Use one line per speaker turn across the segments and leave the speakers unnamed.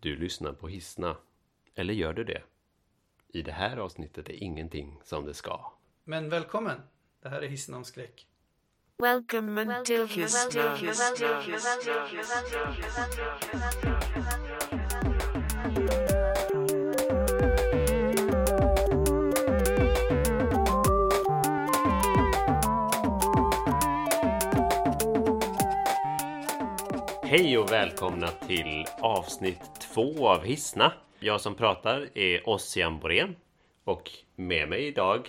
Du lyssnar på Hissna. Eller gör du det? I det här avsnittet är ingenting som det ska.
Men välkommen! Det här är Hissen om skräck.
Welcome to History.
Hej och välkomna till avsnitt två av Hissna. Jag som pratar är Ossian Borén. Och med mig idag,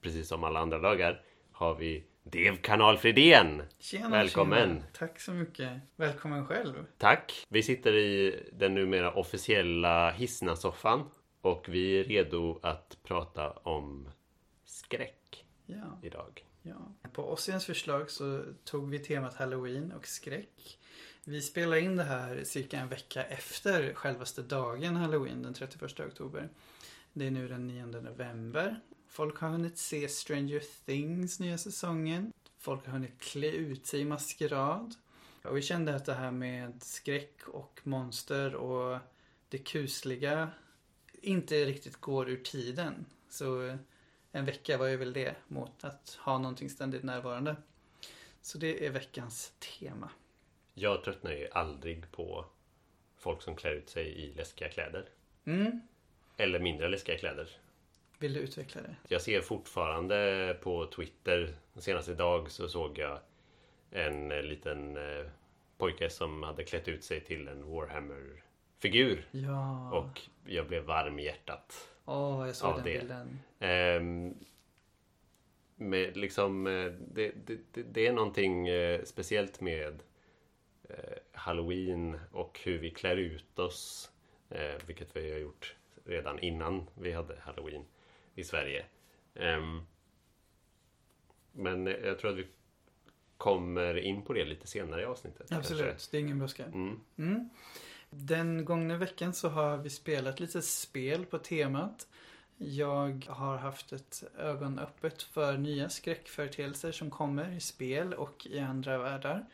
precis som alla andra dagar, har vi Dev Kanal Fridén.
Tjena,
Välkommen.
Tjena. Tack så mycket. Välkommen själv.
Tack! Vi sitter i den numera officiella Hissna-soffan. Och vi är redo att prata om skräck
Ja,
idag.
ja. På Ossians förslag så tog vi temat Halloween och skräck. Vi spelar in det här cirka en vecka efter självaste dagen Halloween, den 31 oktober. Det är nu den 9 november. Folk har hunnit se Stranger Things nya säsongen. Folk har hunnit klä ut sig i maskerad. Och vi kände att det här med skräck och monster och det kusliga inte riktigt går ur tiden. Så en vecka var ju väl det mot att ha någonting ständigt närvarande. Så det är veckans tema.
Jag tröttnar ju aldrig på folk som klär ut sig i läskiga kläder.
Mm.
Eller mindre läskiga kläder.
Vill du utveckla det?
Jag ser fortfarande på Twitter, senaste dag så såg jag en eh, liten eh, pojke som hade klätt ut sig till en Warhammer-figur.
Ja.
Och jag blev varm i hjärtat.
Åh, jag såg den
det.
bilden.
Ehm, med liksom, eh, det, det, det, är någonting speciellt med Halloween och hur vi klär ut oss. Eh, vilket vi har gjort redan innan vi hade Halloween i Sverige. Ehm, men eh, jag tror att vi kommer in på det lite senare i avsnittet.
Absolut,
kanske.
det är ingen brådska.
Mm.
Mm. Den gångna veckan så har vi spelat lite spel på temat. Jag har haft ett ögon öppet för nya skräckföreteelser som kommer i spel och i andra världar.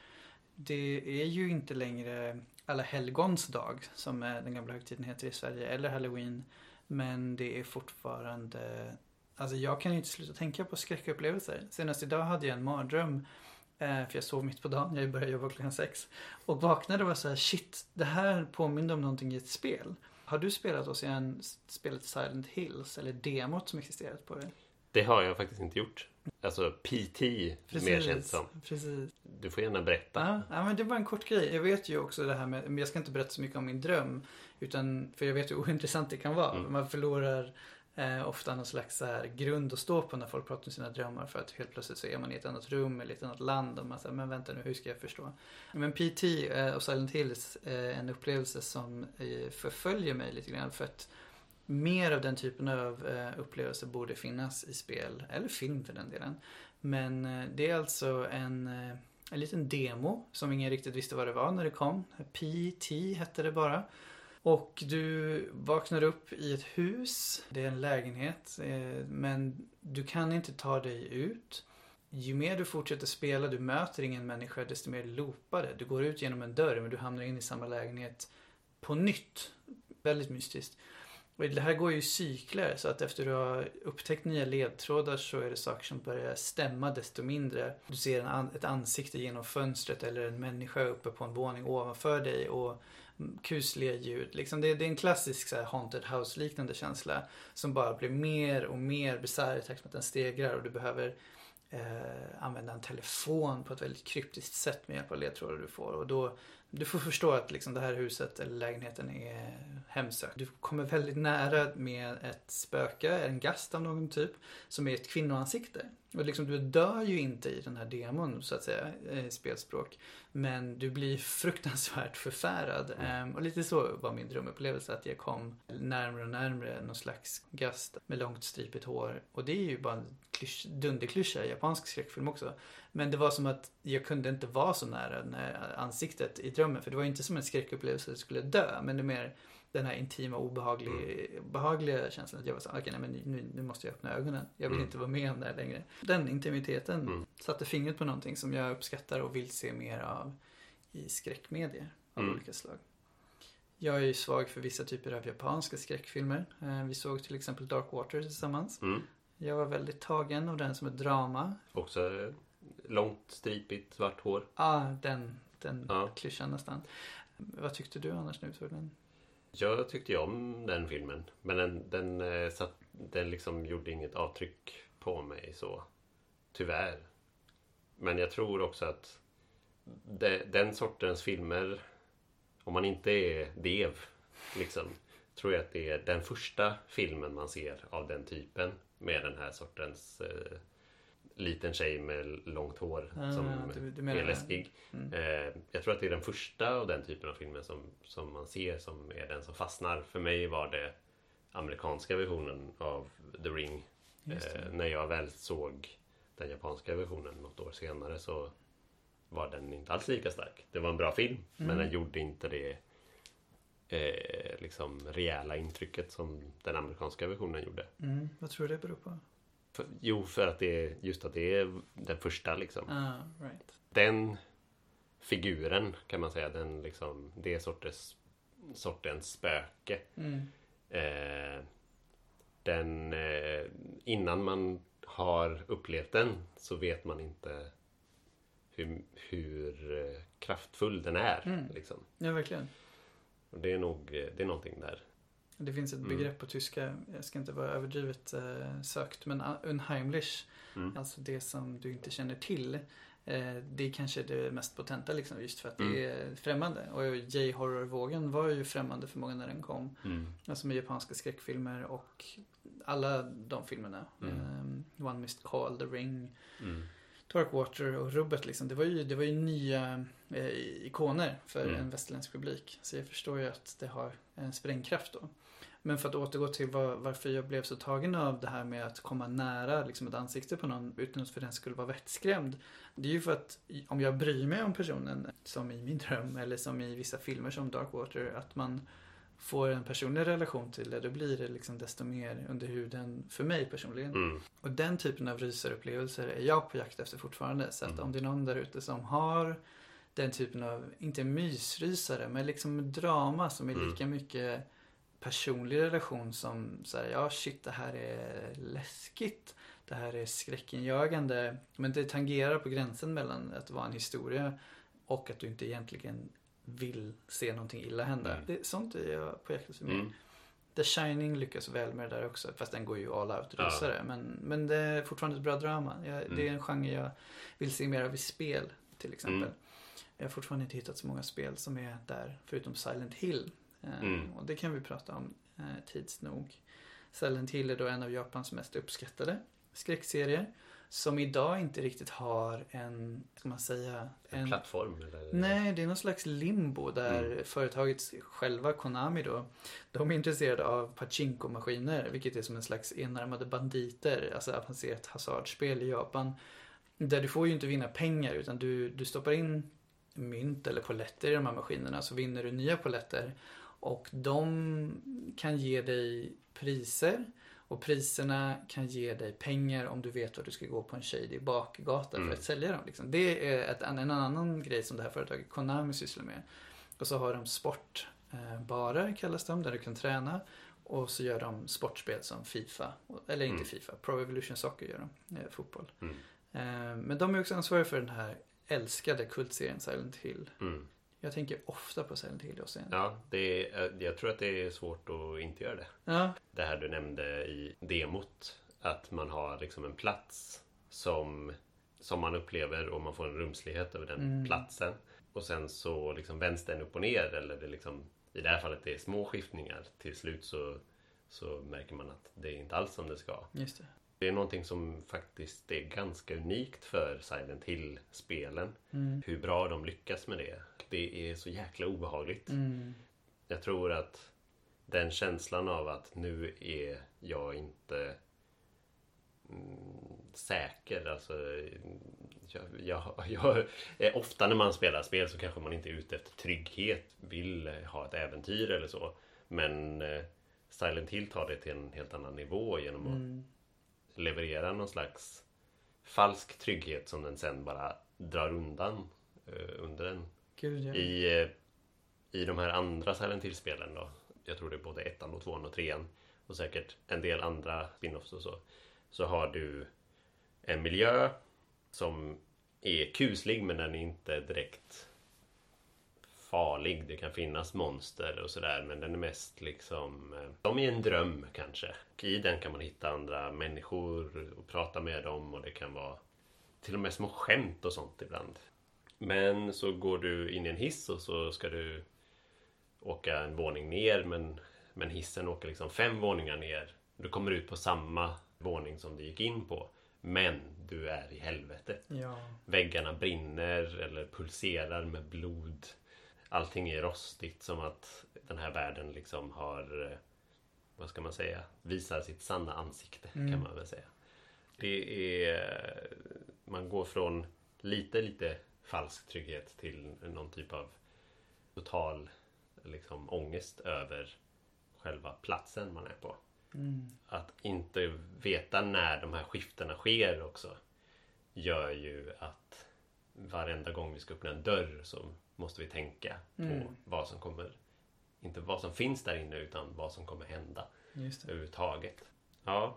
Det är ju inte längre alla helgons dag som den gamla högtiden heter i Sverige eller halloween. Men det är fortfarande Alltså jag kan ju inte sluta tänka på skräckupplevelser. Senast idag hade jag en mardröm eh, för jag sov mitt på dagen, jag började jobba klockan sex. Och vaknade och var så här, shit, det här påminner om någonting i ett spel. Har du spelat oss igen spelet Silent Hills, eller demot som existerat på det?
Det har jag faktiskt inte gjort. Alltså PT, mer känt som.
Precis.
Du får gärna berätta.
Ja, ja, men det var en kort grej. Jag vet ju också det här med, men jag ska inte berätta så mycket om min dröm. Utan, för jag vet hur ointressant det kan vara.
Mm.
Man förlorar eh, ofta någon slags så här, grund att stå på när folk pratar om sina drömmar. För att helt plötsligt så är man i ett annat rum eller i ett annat land. Och man säger, men vänta nu, hur ska jag förstå? Men PT eh, och Silent Hills är en upplevelse som eh, förföljer mig lite grann. För att mer av den typen av eh, upplevelse upplevelser borde finnas i spel, eller film för den delen. Men eh, det är alltså en, eh, en liten demo som ingen riktigt visste vad det var när det kom. PT hette det bara. Och du vaknar upp i ett hus, det är en lägenhet, men du kan inte ta dig ut. Ju mer du fortsätter spela, du möter ingen människa, desto mer loopar det. Du går ut genom en dörr, men du hamnar in i samma lägenhet på nytt. Väldigt mystiskt. Och det här går ju i cykler, så att efter du har upptäckt nya ledtrådar så är det saker som börjar stämma desto mindre. Du ser en an- ett ansikte genom fönstret eller en människa uppe på en våning ovanför dig och kusliga ljud. Liksom det, det är en klassisk så här, haunted house-liknande känsla som bara blir mer och mer bisarr i takt med att den stegrar och du behöver eh, använda en telefon på ett väldigt kryptiskt sätt med hjälp av ledtrådar du får. Och då, du får förstå att liksom, det här huset eller lägenheten är hemsökt. Du kommer väldigt nära med ett spöke, en gast av någon typ, som är ett kvinnoansikte. Och liksom, du dör ju inte i den här demon, så att säga, i spelspråk. Men du blir fruktansvärt förfärad. Ehm, och lite så var min drömupplevelse, att jag kom närmare och närmare någon slags gast med långt stripigt hår. Och det är ju bara en klysch, dunderklyscha i japansk skräckfilm också. Men det var som att jag kunde inte vara så nära ansiktet i drömmen. För det var ju inte som en skräckupplevelse att jag skulle dö. Men det är mer den här intima, obehagliga behagliga känslan. Att jag var så här, okej, nej, men nu, nu måste jag öppna ögonen. Jag vill
Mm.
inte vara med om det här längre. Den intimiteten
Mm.
satte fingret på någonting som jag uppskattar och vill se mer av i skräckmedier av
Mm.
olika slag. Jag är ju svag för vissa typer av japanska skräckfilmer. Eh, Vi såg till exempel Dark Water tillsammans.
Mm.
Jag var väldigt tagen av den som ett drama.
Också eh, långt, stripigt, svart hår.
Ah, den, den
Ja.
klyschan nästan. Vad tyckte du annars nu såg den?
Jag tyckte ju om den filmen. Men den, den, eh, satt, den liksom gjorde inget avtryck på mig så. Tyvärr. Men jag tror också att de, den sortens filmer, om man inte är dev, liksom, tror jag att det är den första filmen man ser av den typen. Med den här sortens eh, liten tjej med långt hår
Ah,
som
du- du
är läskig.
Mm.
Eh, jag tror att det är den första av den typen av filmer som, som man ser som är den som fastnar. För mig var det amerikanska versionen av The Ring. Eh, när jag väl såg den japanska versionen något år senare så var den inte alls lika stark. Det var en bra film, men
Mm.
den gjorde inte det eh, liksom rejäla intrycket som den amerikanska versionen gjorde.
Mm. Vad tror du det beror på?
För, jo, för att det är just att det är den första liksom.
Ah, right.
den figuren kan man säga, den liksom, det sortens, sortens spöke.
Mm.
Eh, den, eh, innan man har upplevt den så vet man inte hur, hur eh, kraftfull den är.
Mm.
Liksom.
Ja, verkligen.
Och det är nog eh, det är någonting där.
Det finns ett
Mm.
begrepp på tyska, jag ska inte vara överdrivet eh, sökt, men uh, unheimlich,
Mm.
alltså det som du inte känner till. Eh, det är kanske det mest potenta liksom, just för att
Mm.
det är främmande. Och J-horror-vågen var ju främmande för många när den kom. Alltså med japanska skräckfilmer och alla de filmerna.
Mm.
Eh, One Missed Call, The Ring,
Mm.
Dark Water och Rubbet liksom. Det var ju, det var ju nya eh, ikoner för
Mm.
en västerländsk publik. Så jag förstår ju att det har en sprängkraft då. Men för att återgå till var, varför jag blev så tagen av det här med att komma nära liksom ett ansikte på någon utan att för den skulle vara vettskrämd. Det är ju för att om jag bryr mig om personen, som i min dröm eller som i vissa filmer som Dark Water, att man får en personlig relation till det, då blir det liksom desto mer under huden för mig personligen.
Mm.
Och den typen av rysarupplevelser är jag på jakt efter fortfarande. Så att
Mm.
om det är någon där ute som har den typen av, inte mysrysare, men liksom drama som är
Mm.
lika mycket personlig relation som här, ja shit det här är läskigt. Det här är skräckinjagande. Men det tangerar på gränsen mellan att vara en historia och att du inte egentligen vill se någonting illa hända.
Mm.
Det, sånt är jag på mer.
Mm.
The Shining lyckas väl med det där också. Fast den går ju all out
Ja.
rysare. Men, men det är fortfarande ett bra drama. Jag, Det är
Mm.
en genre jag vill se mer av i spel. Till exempel.
Mm.
Jag har fortfarande inte hittat så många spel som är där. Förutom Silent Hill. Eh,
Mm.
Och det kan vi prata om eh, tids nog. Silent Hill är då en av Japans mest uppskattade skräckserier. Som idag inte riktigt har en, ska man säga,
En plattform? Eller?
Nej, det är någon slags limbo där
Mm.
företaget själva, Konami då, de är intresserade av pachinko-maskiner, vilket är som en slags enarmade banditer, alltså avancerat hasardspel i Japan. Där du får ju inte vinna pengar, utan du, du stoppar in mynt eller poletter i de här maskinerna, så vinner du nya poletter. Och de kan ge dig priser. Och priserna kan ge dig pengar om du vet att du ska gå på en shady bakgata
Mm.
för att sälja dem. Liksom. Det är ett, en, en annan grej som det här företaget Konami sysslar med. Och så har de sportbarer kallas de, där du kan träna. Och så gör de sportspel som Fifa, eller inte
Mm.
Fifa, Pro Evolution Soccer gör de, eh, fotboll.
Mm.
Eh, men de är också ansvariga för den här älskade kultserien Silent Hill.
Mm.
Jag tänker ofta på Silent Hill också.
Ja, det är, jag tror att det är svårt att inte göra det.
Ja,
Det här du nämnde i demot. Att man har liksom en plats som, som man upplever och man får en rumslighet över den
Mm.
platsen. Och sen så liksom vänds den upp och ner. Eller det liksom, I det här fallet det är små skiftningar. Till slut så, så märker man att det är inte alls som det ska.
just det.
Det är någonting som faktiskt är ganska unikt för Silent Hill-spelen.
Mm.
Hur bra de lyckas med det. Det är så jäkla obehagligt.
Mm.
Jag tror att den känslan av att nu är jag inte mm, säker. Alltså, jag, jag, jag, ofta när man spelar spel så kanske man inte är ute efter trygghet, vill ha ett äventyr eller så. Men eh, Silent Hill tar det till en helt annan nivå genom att
Mm.
Leverera någon slags falsk trygghet som den sen bara drar undan eh, under en
Gud, ja.
i, eh, i de här andra Silent Hill-spelen då, jag tror det är både ettan och tvåan och trean och säkert en del andra spin-offs och så, så har du en miljö som är kuslig men den är inte direkt farlig. Det kan finnas monster och sådär men den är mest liksom eh, som i en dröm kanske. I den kan man hitta andra människor och prata med dem och det kan vara till och med små skämt och sånt ibland. Men så går du in i en hiss och så ska du åka en våning ner men, men hissen åker liksom fem våningar ner. Du kommer ut på samma våning som du gick in på. Men du är i helvetet.
Ja.
Väggarna brinner eller pulserar med blod. Allting är rostigt som att den här världen liksom har, eh, vad ska man säga, visar sitt sanna ansikte
Mm.
kan man väl säga. Det är, man går från lite, lite falsk trygghet till någon typ av total liksom, ångest över själva platsen man är på.
Mm.
Att inte veta när de här skiftena sker också gör ju att varenda gång vi ska öppna en dörr så måste vi tänka på
Mm.
vad som kommer inte vad som finns där inne utan vad som kommer hända
Just det.
överhuvudtaget. Ja,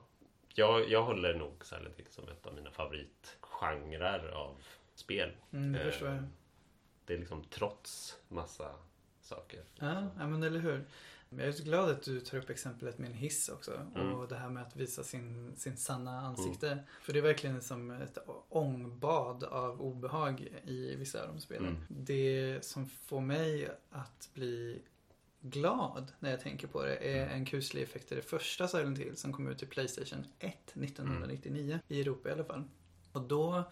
jag, jag håller nog Silent som ett av mina favoritgenrer av spel.
Mm, det
Eh,
jag.
Det är liksom trots massa saker.
Ja, ja, men eller hur. Jag är så glad att du tar upp exemplet med en hiss också.
Mm.
Och det här med att visa sin, sin sanna ansikte. För det är verkligen som ett ångbad av obehag i vissa av de spelen.
Mm.
Det som får mig att bli glad när jag tänker på det är
Mm.
en kuslig effekt i det första Silent Hill som kom ut i Playstation 1 1999. I Europa i alla fall. Och då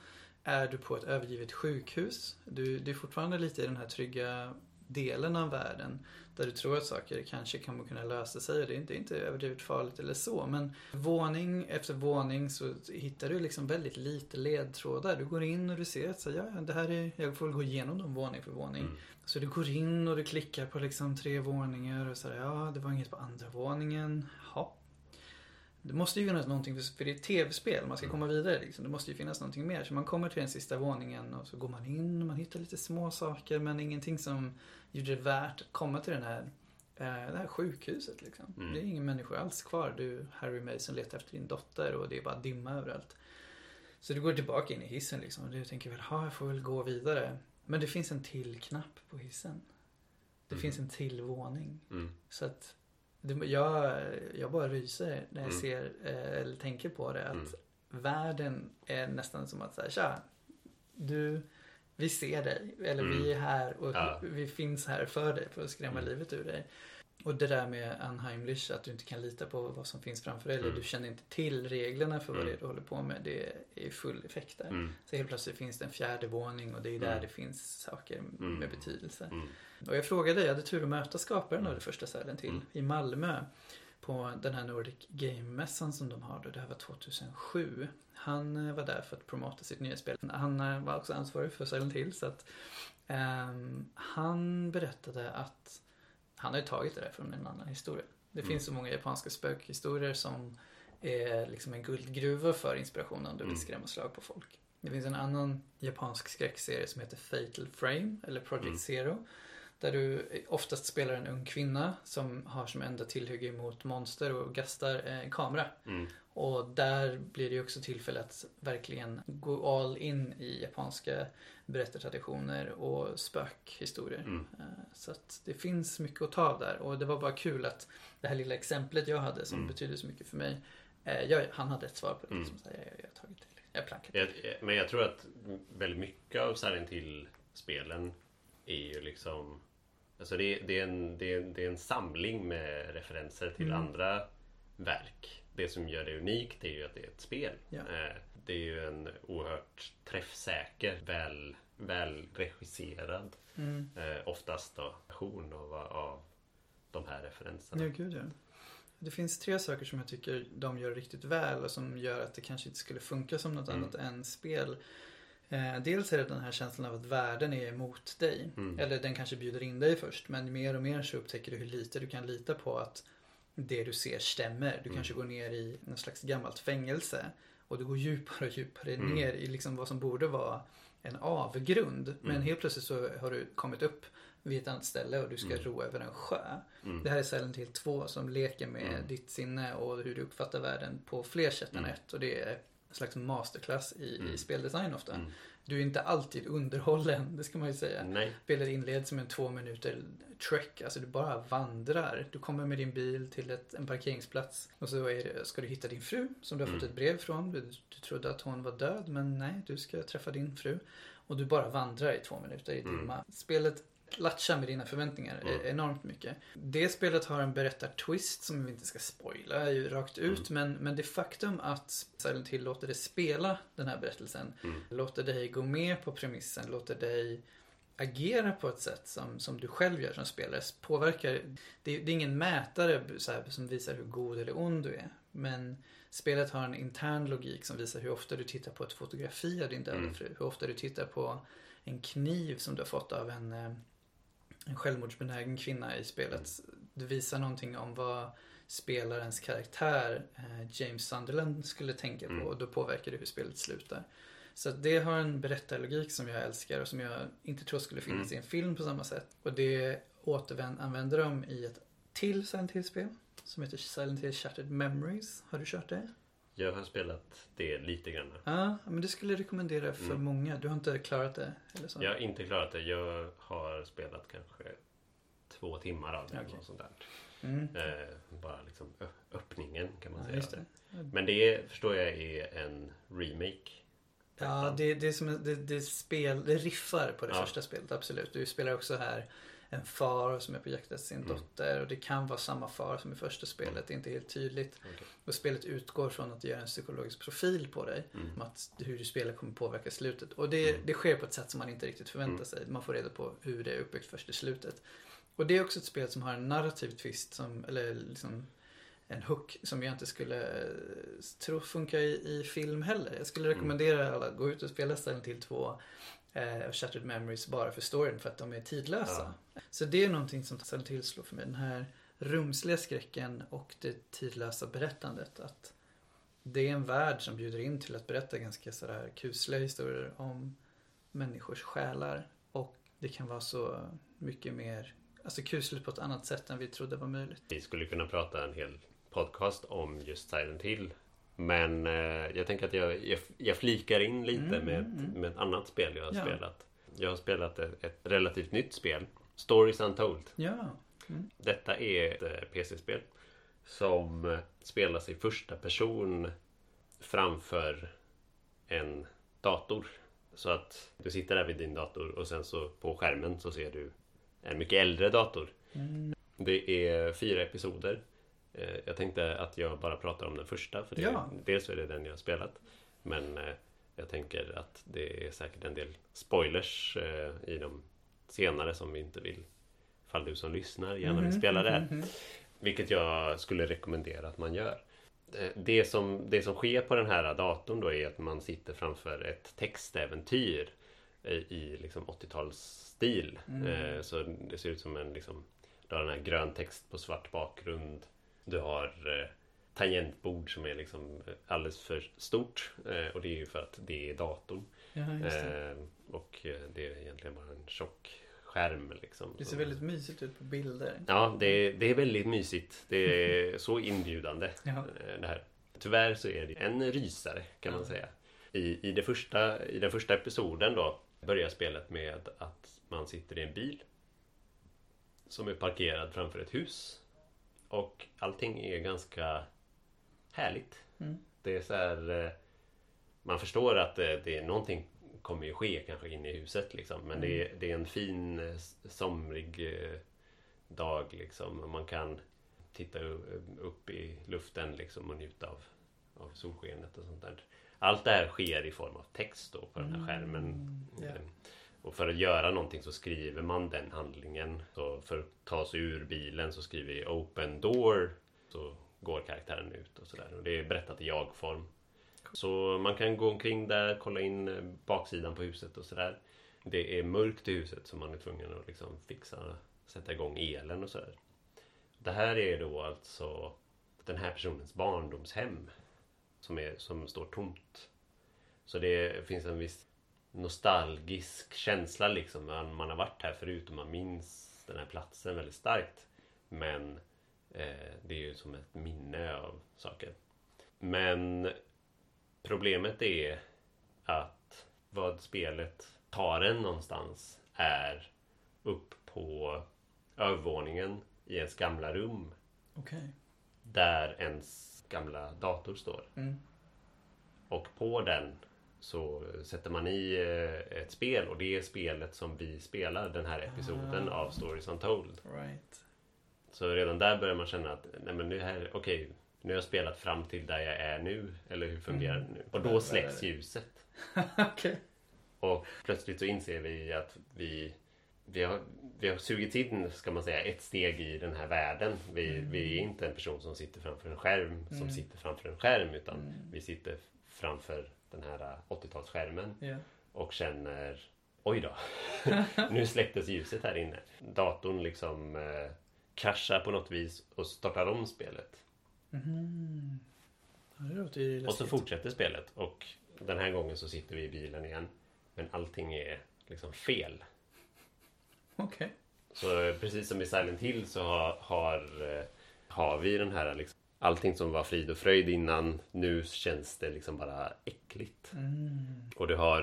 är du på ett övergivet sjukhus. Du, du är fortfarande lite i den här trygga delen av världen. Där du tror att saker kanske kommer kunna lösa sig och det är inte, inte överdrivet farligt eller så. Men våning efter våning så hittar du liksom väldigt lite ledtrådar. Du går in och du ser att så, ja, ja, det här är, jag får väl gå igenom dem våning för våning.
Mm.
Så du går in och du klickar på liksom tre våningar och så ja det var inget på andra våningen. Ja. Det måste ju finnas någonting, för- för det är ett tv-spel, man ska komma vidare liksom. Det måste ju finnas någonting mer. Så man kommer till den sista våningen och så går man in och man hittar lite små saker men ingenting som gjorde det värt att komma till den här, eh, det här sjukhuset liksom.
Mm.
Det är ingen människa alls kvar. Du, Harry Mason letar efter din dotter och det är bara dimma överallt. Så du går tillbaka in i hissen liksom och du tänker väl, ja jag får väl gå vidare. Men det finns en till knapp på hissen. Det
Mm.
finns en till våning.
Mm.
Så att det, jag, jag bara ryser när jag
Mm.
ser eh, eller tänker på det. Att
Mm.
världen är nästan som att säga, tja, du, vi ser dig. Eller
Mm.
vi är här och
Ja.
vi finns här för dig för att skrämma
Mm.
livet ur dig. Och det där med Unheimlich, att du inte kan lita på vad som finns framför dig. Eller
Mm.
du känner inte till reglerna för vad
Mm.
det är du håller på med. Det är full effekt där.
Mm.
Så helt plötsligt finns det en fjärde våning och det är där
Mm.
det finns saker
Mm.
med betydelse.
Mm.
Och jag frågade, jag hade tur att möta skaparen av det första Silent Hill
Mm.
i Malmö. På den här Nordic Game-mässan som de har då. Det här var 2007. Han eh, var där för att promota sitt nya spel. Han eh, var också ansvarig för Silent Hill så att ehm, han berättade att han har ju tagit det där från en annan historia. Det
Mm.
finns så många japanska spökhistorier som är liksom en guldgruva för inspiration om du vill
Mm.
skrämma slag på folk. Det finns en annan japansk skräckserie som heter Fatal Frame, eller Project
Mm.
Zero. Där du oftast spelar en ung kvinna som har som enda tillhygge mot monster och gastar en kamera.
Mm.
Och där blir det också tillfälle att verkligen gå all in i japanska berättartraditioner och spökhistorier.
Mm.
Eh, Så att det finns mycket att ta av där. Och det var bara kul att det här lilla exemplet jag hade som
Mm.
betyder så mycket för mig. eh, Jag, han hade ett svar på det.
Mm.
Liksom, jag, jag har tagit det. Jag plankade.
Jag, men jag tror att väldigt mycket av Silent Hill-spelen är ju liksom... Alltså det, är- det, är en, det, är, det är en samling med referenser till
Mm.
andra verk. Det som gör det unikt är ju att det är ett spel.
Ja.
Eh, Det är ju en oerhört träffsäker, väl, väl regisserad,
Mm.
eh, oftast då, version av, av de här referenserna.
Ja, gud ja. Det finns tre saker som jag tycker de gör riktigt väl och som gör att det kanske inte skulle funka som något
Mm.
annat än spel. Eh, dels är det den här känslan av att världen är emot dig.
Mm.
Eller den kanske bjuder in dig först. Men mer och mer så upptäcker du hur lite du kan lita på att det du ser stämmer. Du
Mm.
kanske går ner i något slags gammalt fängelse. Och du går djupare och djupare
Mm.
ner i liksom vad som borde vara en avgrund. Men
Mm.
helt plötsligt så har du kommit upp vid ett annat ställe och du ska
Mm.
ro över en sjö.
Mm.
Det här är Silent Hill 2 som leker med
Mm.
ditt sinne och hur du uppfattar världen på fler sätt än
Mm.
ett. Och det är en slags masterclass i,
Mm.
i speldesign ofta.
Mm.
Du är inte alltid underhållen, det ska man ju säga.
Nej.
Spelet inleds med en två minuter trek, alltså du bara vandrar. Du kommer med din bil till ett, en parkeringsplats och så det, ska du hitta din fru som du har fått
Mm.
ett brev från. Du, du trodde att hon var död men nej, du ska träffa din fru. Och du bara vandrar i två minuter i
Mm.
dimma. Spelet latchar med dina förväntningar
Mm.
eh, enormt mycket. Det spelet har en berättartwist som vi inte ska spoila ju rakt ut men, men det faktum att Silent Hill låter dig spela den här berättelsen
Mm.
låter dig gå med på premissen, låter dig agera på ett sätt som, som du själv gör som spelare påverkar. Det, det är ingen mätare här, som visar hur god eller ond du är. Men spelet har en intern logik som visar hur ofta du tittar på ett fotografi av din döda
Mm.
fru. Hur ofta du tittar på en kniv som du har fått av en, eh, en självmordsbenägen kvinna i spelet. Det visar någonting om vad spelarens karaktär eh, James Sunderland skulle tänka på
Mm.
och då påverkar det hur spelet slutar. Så det har en berättarlogik som jag älskar och som jag inte tror skulle finnas
Mm.
i en film på samma sätt. Och det återanvänder de i ett till Silent Hill-spel som heter Silent Hill Shattered Memories. Har du kört det?
Jag har spelat det lite grann.
Ja, men det skulle jag rekommendera för
Mm.
många. Du har inte klarat det? Eller så?
Jag har inte klarat det. Jag har spelat kanske två timmar av det.
Okej.
Och sånt där.
Mm.
Eh, bara liksom öppningen kan man
Ja,
säga.
det.
Men det förstår jag är en remake.
Ja, det, det, är som, det, det, spel, det riffar på det
Ja.
första spelet, absolut. Du spelar också här en far som är på jakt efter sin
Mm.
dotter och det kan vara samma far som i första spelet, det är inte helt tydligt.
Okej.
Och spelet utgår från att göra en psykologisk profil på dig.
Mm.
Om att hur du spelar kommer påverka slutet. Och det,
Mm.
det sker på ett sätt som man inte riktigt förväntar
Mm.
sig. Man får reda på hur det är uppbyggt först i slutet. Och det är också ett spel som har en narrativ twist som, eller liksom en hook som jag inte skulle eh, tro funkar i, i film heller. Jag skulle
Mm.
rekommendera alla att gå ut och spela Silent Hill 2 eh, Shattered Memories bara för storyn för att de är tidlösa. Så det är någonting som Silent Hill slår för mig. Den här rumsliga skräcken och det tidlösa berättandet. Att det är en värld som bjuder in till att berätta ganska sådär kusliga historier om människors själar. Och det kan vara så mycket mer, alltså kusligt på ett annat sätt än vi trodde var möjligt.
Vi skulle kunna prata en hel podcast om just Silent Hill. Men eh, jag tänker att jag, jag, jag flikar in lite
Mm,
med,
mm, mm.
med ett annat spel jag har
Ja.
spelat. Jag har spelat ett, ett relativt nytt spel. Stories Untold.
Ja.
Detta är ett eh, PC-spel som eh, spelas i första person framför en dator. Så att du sitter där vid din dator och sen så på skärmen så ser du en mycket äldre dator.
Mm.
Det är fyra episoder. Eh, Jag tänkte att jag bara pratar om den första för det,
Ja.
dels är det den jag har spelat. Men eh, jag tänker att det är säkert en del spoilers eh, i de senare som vi inte vill Fall du som lyssnar gärna vill
Mhm,
spela det.
mhm, mhm.
Vilket jag skulle rekommendera att man gör. Det som, det som sker på den här datorn då är att man sitter framför ett textäventyr i, i liksom 80-talsstil.
Mm.
Så det ser ut som en liksom, du har den här grön text på svart bakgrund. Du har eh, tangentbord som är liksom alldeles för stort. Eh, och det är ju för att det är datorn.
Ja, det.
Eh, och eh, det är egentligen bara en tjock skärm liksom.
Det ser väldigt mysigt ut på bilder.
Ja, det, det är väldigt mysigt. Det är så inbjudande.
Ja.
eh, Det här. Tyvärr så är det en rysare kan man
Ja.
säga. I, i, det första, I den första episoden då börjar spelet med att man sitter i en bil som är parkerad framför ett hus. Och allting är ganska härligt.
Mm.
Det är så här... eh, Man förstår att det, det är någonting kommer ju ske kanske inne i huset liksom. Men det, är, det är en fin eh, somrig eh, dag liksom. Man kan titta upp i luften liksom och njuta av, av solskenet och sånt där. Allt det här sker i form av text då på den här skärmen.
Mm, ja.
Och för att göra någonting så skriver man den handlingen. Så för att ta sig ur bilen så skriver vi open door. Så går karaktären ut och sådär. Och det är berättat i jag-form. Så man kan gå omkring där, kolla in eh, baksidan på huset och sådär. Det är mörkt i huset så man är tvungen att liksom fixa, sätta igång elen och sådär. Det här är då alltså den här personens barndomshem. Som, är, som står tomt. Så det finns en viss nostalgisk känsla liksom. Man, man har varit här förut och man minns den här platsen väldigt starkt. Men eh, det är ju som ett minne av saker. Men problemet är att vad spelet tar en någonstans är upp på övervåningen i ens gamla rum
Okej.
där ens gamla dator står.
Mm.
Och på den så sätter man i eh, ett spel och det är spelet som vi spelar den här episoden
Ah.
av Stories Untold.
Right.
Så redan där börjar man känna att nej men nu här, okej, nu har jag spelat fram till där jag är nu. Eller hur fungerar
Mm.
det nu? Och då släcks ljuset.
Okej.
Och plötsligt så inser vi att vi, vi, har, vi har sugit in, ska man säga, ett steg i den här världen. Vi,
Mm.
vi är inte en person som sitter framför en skärm som
Mm.
sitter framför en skärm utan
Mm.
vi sitter framför den här 80-talsskärmen
Ja.
och känner Oj då, nu släcktes ljuset här inne. Datorn liksom eh, kraschar på något vis och startar om spelet.
Mhm. Ja,
Och så fortsätter spelet och den här gången så sitter vi i bilen igen. Men allting är liksom fel.
Okej.
Så eh, precis som i Silent Hill så har, har, eh, har vi den här liksom, Allting som var frid och fröjd innan Nu känns det liksom bara äckligt.
Mm.
Och du har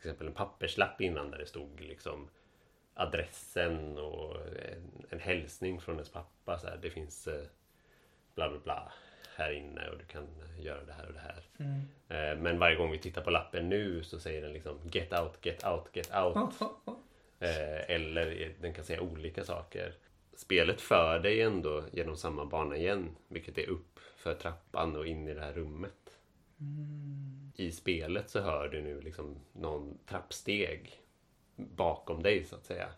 till exempel en papperslapp innan där det stod liksom adressen och en, en hälsning från ens pappa. Så här, det finns eh, bla bla bla här inne och du kan göra det här och det här.
Mm.
Eh, Men varje gång vi tittar på lappen nu så säger den liksom Get out, get out, get out. Eh, Eller den kan säga olika saker. Spelet för dig ändå genom samma bana igen. Vilket är upp för trappan och in i det här rummet.
Mm.
I spelet så hör du nu liksom någon trappsteg bakom dig så att säga.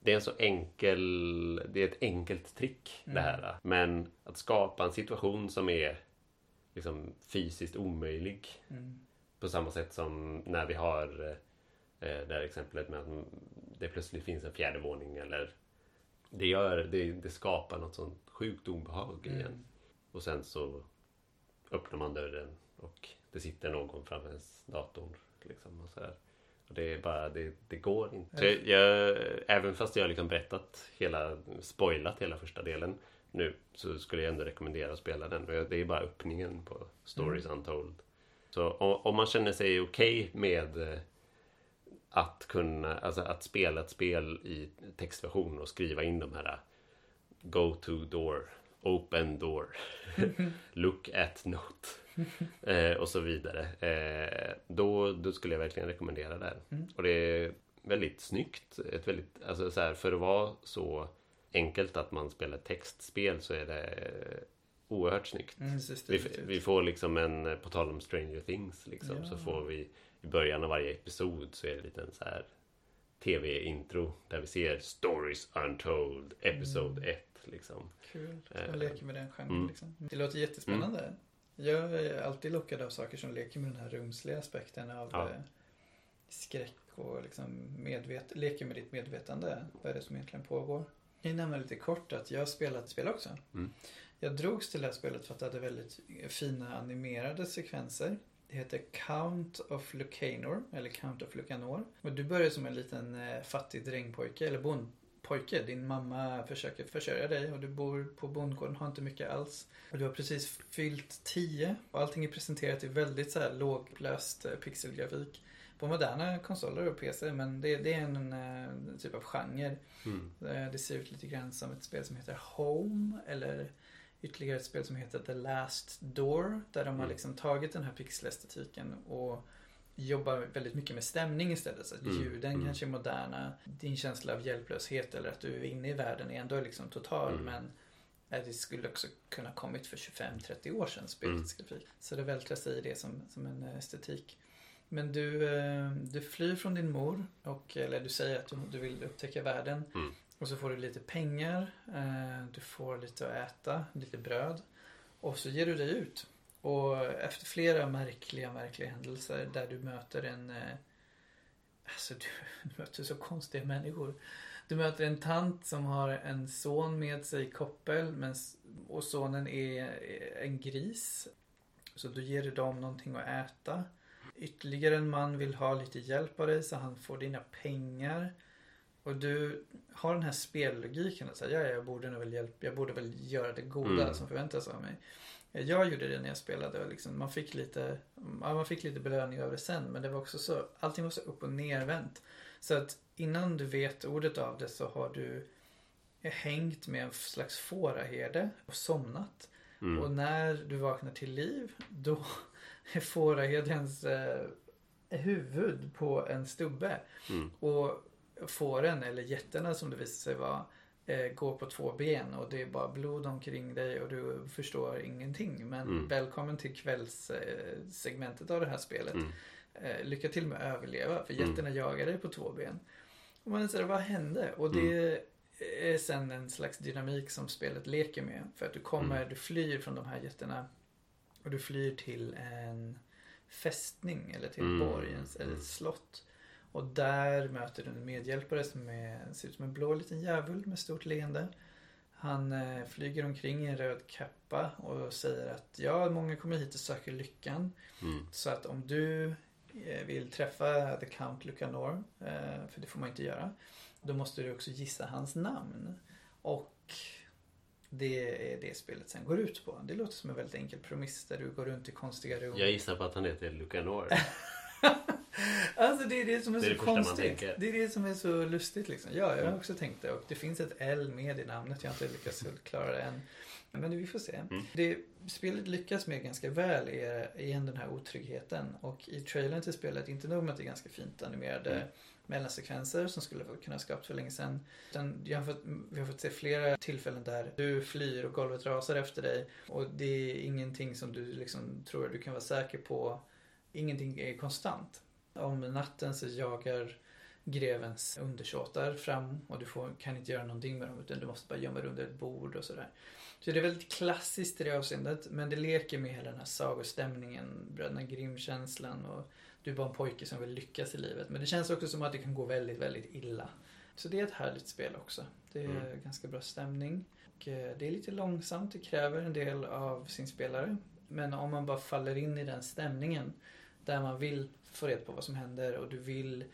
Det är en så enkel, det är ett enkelt trick det här. Men att skapa en situation som är liksom fysiskt omöjlig
Mm.
på samma sätt som när vi har eh, det här exemplet med att det plötsligt finns en fjärde våning eller det, gör, det, det skapar något sånt sjukt obehag igen.
Mm.
Och sen så öppnar man dörren och det sitter någon framför ens dator. Liksom, och så här. Och det är bara, det, det går inte. Jag, jag, även fast jag har liksom berättat hela, spoilat hela första delen nu så skulle jag ändå rekommendera att spela den. Det är bara öppningen på Stories Untold. Så om, om man känner sig okej med eh, att kunna, alltså att spela ett spel i textversion och skriva in de här eh, Go to door, open door, look at note eh, och så vidare. Eh, då, då skulle jag verkligen rekommendera det.
Mm.
Och det är väldigt snyggt. Ett väldigt, alltså så här, för att vara så enkelt att man spelar textspel så är det oerhört snyggt.
Mm, det
Vi, vi får liksom en, på tal om Stranger Things liksom,
Ja.
så får vi i början av varje episod så är det lite så här tv-intro där vi ser Stories Untold, Episode 1 liksom.
Kul.
Eh,
Jag leker med den genren
mm.
liksom. Det låter jättespännande. Jag är alltid lockad av saker som leker med den här rumsliga aspekten av
Ja.
eh, skräck och liksom medvet leker med ditt medvetande. Vad är det som egentligen pågår? Jag kan nämna lite kort att jag har spelat spel också.
Mm.
Jag drogs till det här spelet för att det hade väldigt fina animerade sekvenser. Det heter Count of Lucanor, eller Count of Lucanor. Och du börjar som en liten eh, fattig drängpojke, eller bondpojke. Din mamma försöker försörja dig och du bor på bondgården, har inte mycket alls. Och du har precis fyllt 10 och allting är presenterat i väldigt så här lågupplöst eh, pixelgrafik. På moderna konsoler och PC, men det, det är en, eh, typ av genre.
Mm.
Det ser ut lite grann som ett spel som heter Home eller ytterligare ett spel som heter The Last Door där de har
Mm.
liksom tagit den här pixelestetiken och jobbar väldigt mycket med stämning istället. Så att
Mm,
ljuden
mm.
kanske är moderna. Din känsla av hjälplöshet eller att du är inne i världen är ändå liksom total
Mm.
men eh, det skulle också kunna kommit för 25-30 år sedan spelets grafik. Så det vältrar sig i det som, som en eh, estetik. Men du, eh, du flyr från din mor och eller du säger att du, du vill upptäcka världen.
Mm.
Och så får du lite pengar, eh, du får lite att äta, lite bröd. Och så ger du dig ut. Och efter flera märkliga, märkliga händelser där du möter en... Eh, alltså du, du möter så konstiga människor. Du möter en tant som har en son med sig i koppel men, och sonen är är en gris. Så då ger du dem någonting att äta. ytterligare en man vill ha lite hjälp av dig så han får dina pengar. Och du har den här spellogiken att säga, ja, jag borde nog väl hjälpa, jag borde väl göra det goda
Mm.
som förväntas av mig. Jag gjorde det när jag spelade och liksom, man fick lite, ja, man fick lite belöning av det sen men det var också så, allting var så upp och nervänt. Så att innan du vet ordet av det så har du hängt med en slags fåraherde och somnat.
Mm.
Och när du vaknar till liv då är fåraherdens eh, huvud på en stubbe.
Mm.
Och fåren, eller getterna som det visar sig vara, eh, går på två ben och det är bara blod omkring dig och du förstår ingenting. Men
Mm.
välkommen till kvällssegmentet segmentet av det här spelet.
Mm.
Eh, lycka till med att överleva för
Mm.
getterna jagar dig på två ben. Och man säger vad hände? Och det
Mm.
är sen en slags dynamik som spelet leker med. För att du kommer,
Mm.
du flyr från de här getterna och du flyr till en fästning eller till en
Mm.
borg eller
Mm.
ett slott. Och där möter du en medhjälpare som är, ser ut som en blå liten djävul med stort leende. Han eh, flyger omkring i en röd kappa och säger att ja, många kommer hit och söker lyckan.
Mm.
Så att om du eh, vill träffa The Count Lucanor, eh, för det får man inte göra, då måste du också gissa hans namn. Och det är det spelet sen går ut på. Det låter som en väldigt enkel premiss där du går runt i konstiga rum.
Jag gissar på att han heter Lucanor.
Alltså det är det som är,
Det är
så
det
konstigt. Det är det som är så lustigt liksom. Ja, jag har
Mm.
också tänkt det. Och det finns ett L med i namnet. Jag har inte lyckats klara det än. Men vi får se.
Mm.
Det spelet lyckas med ganska väl är igen den här otryggheten. Och i trailern till spelet, inte nog med att det är ganska fint animerade
Mm.
mellansekvenser som skulle ha kunnat skapats för länge sedan. Utan jag har fått, vi har fått se flera tillfällen där du flyr och golvet rasar efter dig. Och det är ingenting som du liksom tror du kan vara säker på. Ingenting är konstant. Om natten så jagar grevens undersåtar fram och du får, kan inte göra någonting med dem utan du måste bara gömma dig under ett bord och sådär. Så det är väldigt klassiskt i det avseendet men det leker med hela den här sagostämningen, Bröderna Grimm-känslan och du är bara en pojke som vill lyckas i livet. Men det känns också som att det kan gå väldigt, väldigt illa. Så det är ett härligt spel också. Det är
Mm.
ganska bra stämning. Och eh, det är lite långsamt, det kräver en del av sin spelare. Men om man bara faller in i den stämningen där man vill få reda på vad som händer och du vill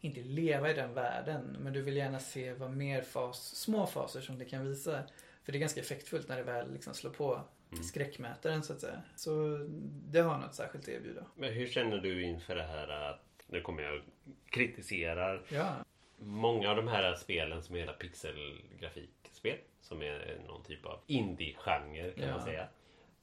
inte leva i den världen men du vill gärna se vad mer fas, små faser som det kan visa. För det är ganska effektfullt när det väl liksom slår på
Mm.
skräckmätaren så att säga. Så det har något särskilt att erbjuda.
Men hur känner du inför det här att nu kommer jag kritiserar
Ja.
många av de här spelen som är hela pixelgrafikspel som är någon typ av indie-genre kan
Ja.
man säga.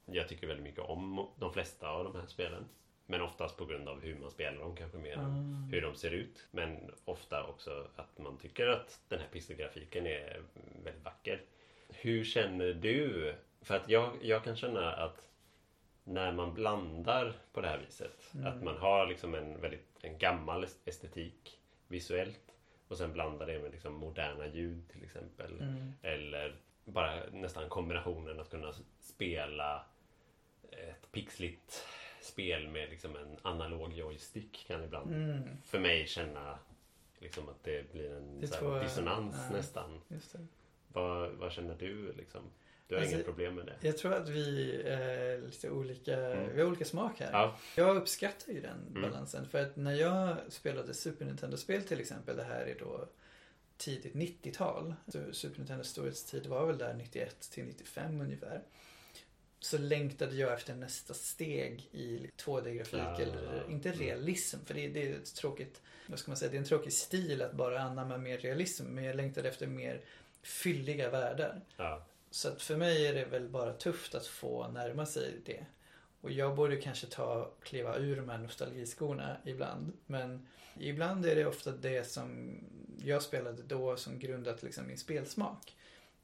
Jag tycker väldigt mycket om de flesta av de här spelen. Men oftast på grund av hur man spelar dem kanske mer än
Mm.
hur de ser ut. Men ofta också att man tycker att den här pixelgrafiken är väldigt vacker. Hur känner du? För att jag, jag kan känna att när man blandar på det här viset.
Mm.
Att man har liksom en väldigt en gammal estetik visuellt. Och sen blandar det med liksom moderna ljud till exempel.
Mm.
Eller bara nästan kombinationen att kunna spela ett pixligt spel med liksom en analog joystick kan ibland
Mm.
för mig känna liksom att det blir en
Det
så här dissonans
ja.
nästan. Vad, vad känner du liksom? Du har
Alltså,
inget problem med det?
Jag tror att vi är lite olika,
Mm.
vi har olika smak här.
Ja.
Jag uppskattar ju den
Mm.
balansen. För att när jag spelade Super Nintendo-spel till exempel, det här är då tidigt 90-tal. Så Super Nintendo storhetstid var väl där 91 till 95 ungefär. Så längtade jag efter nästa steg i 2D-grafik.
Ja.
Eller inte
Mm.
realism, för det, det är ett tråkigt, vad ska man säga, det är en tråkig stil att bara anamma mer realism. Men jag längtade efter mer fylliga världar.
Ja.
Så att för mig är det väl bara tufft att få närma sig det. Och jag borde kanske ta kliva ur de här nostalgiskorna ibland. Men ibland är det ofta det som jag spelade då som grundat liksom min spelsmak.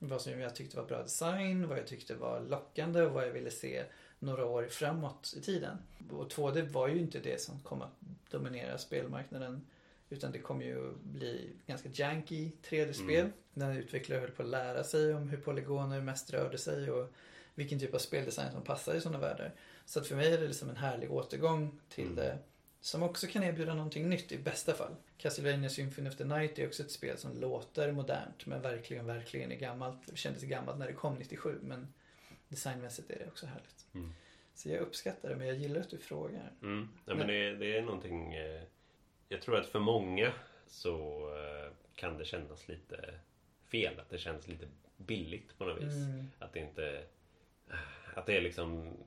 Vad som jag tyckte var bra design, vad jag tyckte var lockande och vad jag ville se några år framåt i tiden. Och 2D var ju inte det som kom att dominera spelmarknaden. Utan det kom ju bli ganska janky 3D-spel.
Mm.
När utvecklare höll på att lära sig om hur polygoner mest rörde sig och vilken typ av speldesign som passar i sådana världar. Så att för mig är det liksom en härlig återgång till
Mm.
det. Som också kan erbjuda någonting nytt i bästa fall. Castlevania Symphony of the Night är också ett spel som låter modernt men verkligen, verkligen är gammalt. Det kändes gammalt när det kom 97 men designmässigt är det också härligt.
Mm.
Så jag uppskattar det men jag gillar att du frågar.
Mm. Ja, men det, det är någonting... Eh, jag tror att för många så eh, kan det kännas lite fel. Att det känns lite billigt på något vis.
Mm.
Att det inte... Att det liksom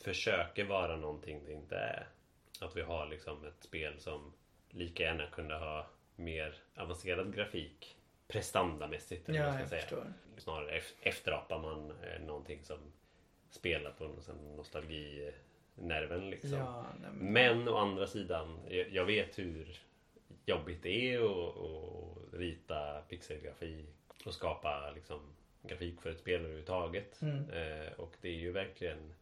försöker vara någonting det inte är. Att vi har liksom ett spel som lika gärna kunde ha mer avancerad grafik prestandamässigt. Eller
Ja,
man ska säga.
förstår.
Snarare ef- efterapar man eh, någonting som spelar på någon nostalginerven liksom.
Ja, nej, men,
Men å andra sidan, jag jag vet hur jobbigt det är att, att rita pixelgrafik och skapa liksom, grafik för ett spel överhuvudtaget.
Mm.
Eh, och det är ju verkligen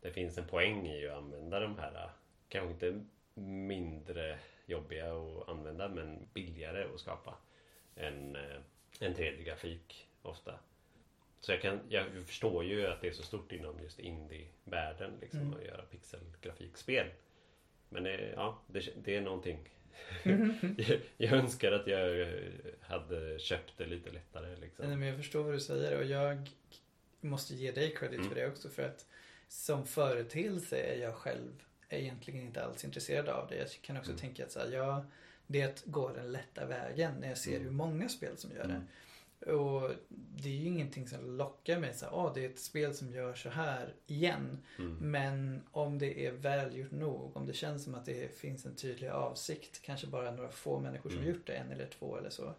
Det finns en poäng i att använda de här kanske inte mindre jobbiga att använda men billigare att skapa än eh, en 3D-grafik ofta. Så jag, kan, jag förstår ju att det är så stort inom just indie-världen liksom,
Mm.
att göra pixelgrafikspel. Men eh, ja, det, det är någonting. jag, jag önskar att jag eh, hade köpt det lite lättare. Liksom.
Nej, men jag förstår vad du säger och jag måste ge dig credit
Mm.
för det också för att som företeelse är jag själv egentligen inte alls intresserad av det. Jag kan också
Mm.
tänka att så här, jag, det går den lätta vägen när jag ser
Mm.
hur många spel som gör det.
Mm.
Och det är ju ingenting som lockar mig så här, ah, det är ett spel som gör så här igen.
Mm.
Men om det är välgjort nog, om det känns som att det finns en tydlig avsikt, kanske bara några få människor som
Mm.
gjort det, en eller två eller så.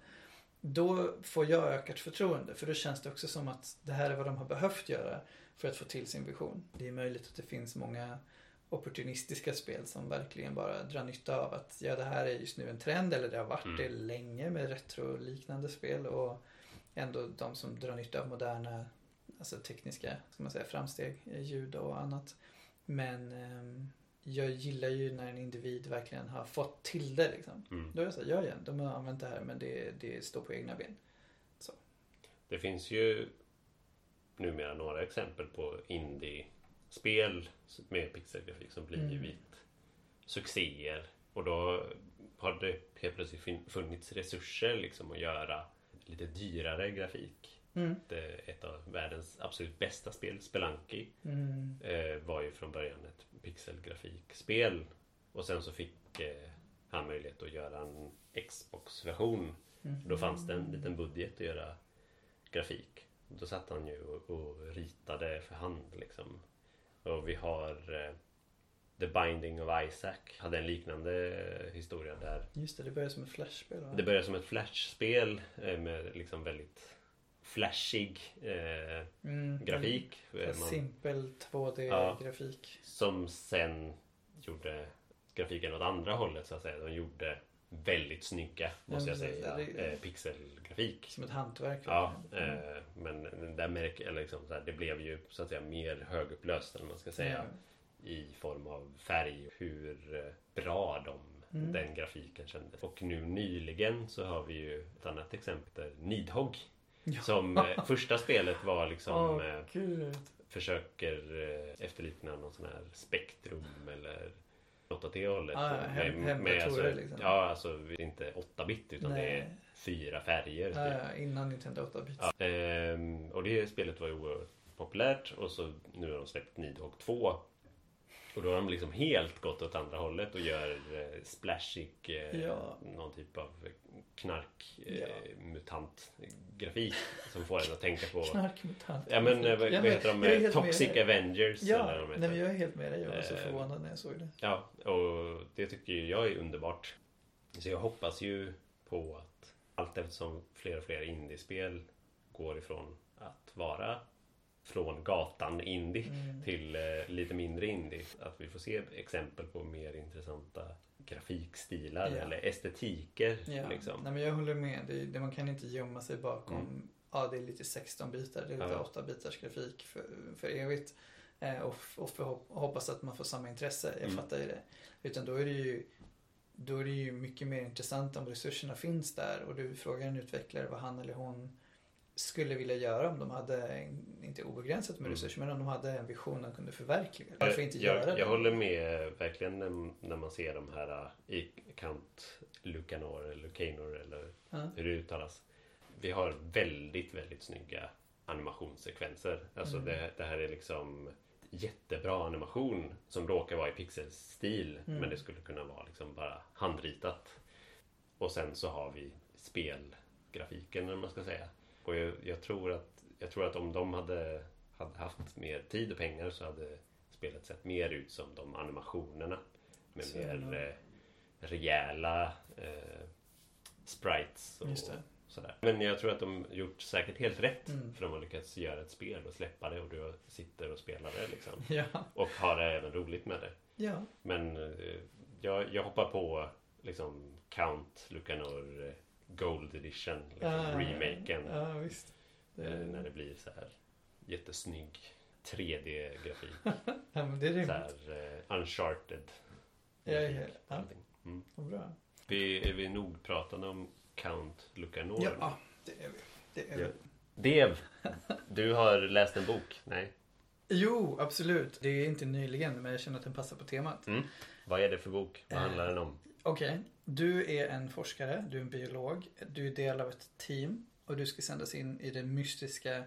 Då får jag ökat förtroende, för då känns det också som att det här är vad de har behövt göra för att få till sin vision. Det är möjligt att det finns många opportunistiska spel som verkligen bara drar nytta av att ja, det här är just nu en trend eller det har varit
Mm.
det länge med retro-liknande spel och ändå de som drar nytta av moderna alltså tekniska ska man säga, framsteg, eh, ljud och annat. Men ehm, jag gillar ju när en individ verkligen har fått till det liksom.
Mm.
Då är jag så här, ja, ja, de har använt det här men det, det står på egna ben.
Det finns ju numera några exempel på indie-spel med pixelgrafik som blivit
Mm.
succéer. Och då har det helt plötsligt funnits resurser liksom att göra lite dyrare grafik.
Mm.
Ett av världens absolut bästa spel, Spelunky,
Mm.
eh, var ju från början ett pixelgrafikspel. Och sen så fick eh, han möjlighet att göra en Xbox-version
Mm.
då fanns det en liten budget att göra grafik. Då satt han ju och, och ritade för hand liksom. Och vi har eh, The Binding of Isaac. Hade en liknande eh, historia där.
Just det, det börjar som ett flashspel va?
Det började som ett flashspel eh, med liksom väldigt flashig eh,
mm.
grafik. Man,
Simpel
Ja.
2D-grafik.
som sen gjorde grafiken åt andra hållet så att säga. De gjorde väldigt snygga, måste jag säga, eh, pixelgrafik.
Som ett hantverk.
Ja.
Mm.
eh, men där märker eller liksom så här, det blev ju så att säga mer högupplöst eller man ska säga i form av färg. Hur eh, bra de,
Mm.
den grafiken kändes. Och nu nyligen så har vi ju ett annat exempel, Nidhogg.
Ja.
Som eh, första spelet var liksom
gud.
försöker eh, efterlikna någon sån här spektrum eller något åt det hållet.
Ah, hem- hemdatorer
alltså,
liksom.
Ja, alltså inte 8-bit utan det är
Nej.
fyra färger. Typ.
ja, innan Nintendo 8-bit.
Ja, ehm, och det spelet var ju oerhört populärt och så nu har de släppt Nidhogg 2. Och då har de liksom helt gått åt andra hållet och gör eh, splashig, eh,
Ja.
någon typ av knark, eh,
Ja.
mutant grafik som får en att tänka på
Knarkmutant.
Ja men eh, vad,
Ja, men
heter de? Toxic. Avengers eller
Ja,
de
nej, men jag är helt med dig. Jag var så
Eh,
förvånad när jag såg det.
Ja, och det tycker ju jag är underbart. Så jag hoppas ju på att allt eftersom fler och fler indiespel går ifrån att vara från gatan indie
Mm.
till eh, lite mindre indie. Att vi får se exempel på mer intressanta grafikstilar
Ja.
eller estetiker.
Ja,
Liksom.
nej, men jag håller med. Det, det, man kan inte gömma sig bakom,
Mm.
ja det är lite 16-bitar, det är lite
Ja.
8-bitars grafik för, för evigt. Eh, och, och, för, hoppas att man får samma intresse, jag
Mm.
fattar ju det. Utan då är det ju då är det ju mycket mer intressant om resurserna finns där och du frågar en utvecklare vad han eller hon skulle vilja göra om de hade, inte obegränsat med
Mm.
resurser, men om de hade en vision de kunde förverkliga. Varför inte
jag,
göra det?
Jag håller med verkligen när, när man ser de här äh, i Kant Lucanor eller Lucanor eller
Ja.
hur det uttalas. Vi har väldigt, väldigt snygga animationssekvenser. Alltså
Mm.
det, det här är liksom jättebra animation som råkar vara i pixelstil
Mm.
men det skulle kunna vara liksom bara handritat. Och sen så har vi spelgrafiken vad man ska säga. Och jag, jag, tror att, jag tror att om de hade, hade haft mer tid och pengar så hade spelet sett mer ut som de animationerna. Med
Så
mer eh, rejäla eh, sprites och sådär. Men jag tror att de gjort säkert helt rätt.
Mm.
För de har lyckats göra ett spel och släppa det och du sitter och spelar det liksom.
Ja.
Och har det även roligt med det.
Ja.
Men eh, jag, jag hoppar på liksom Count Lucanor eh, Gold Edition. Liksom,
Ah,
remaken.
Ja, visst. Det är,
När det blir så här jättesnygg 3D-grafik.
ja, men det är
så
rimligt.
här eh, uncharted.
Ja, ja, ja.
allting. Mm.
Bra.
Vi, är vi nog pratande om Count Lucanor?
Ja, det är vi. Det är vi.
Ja. Dev, du har läst en bok? Nej?
Jo, absolut. Det är inte nyligen, men jag känner att den passar på temat.
Mm. Vad är det för bok? Vad
Eh.
handlar den om?
Okej, du är en forskare, du är en biolog, du är del av ett team och du ska sändas in i den mystiska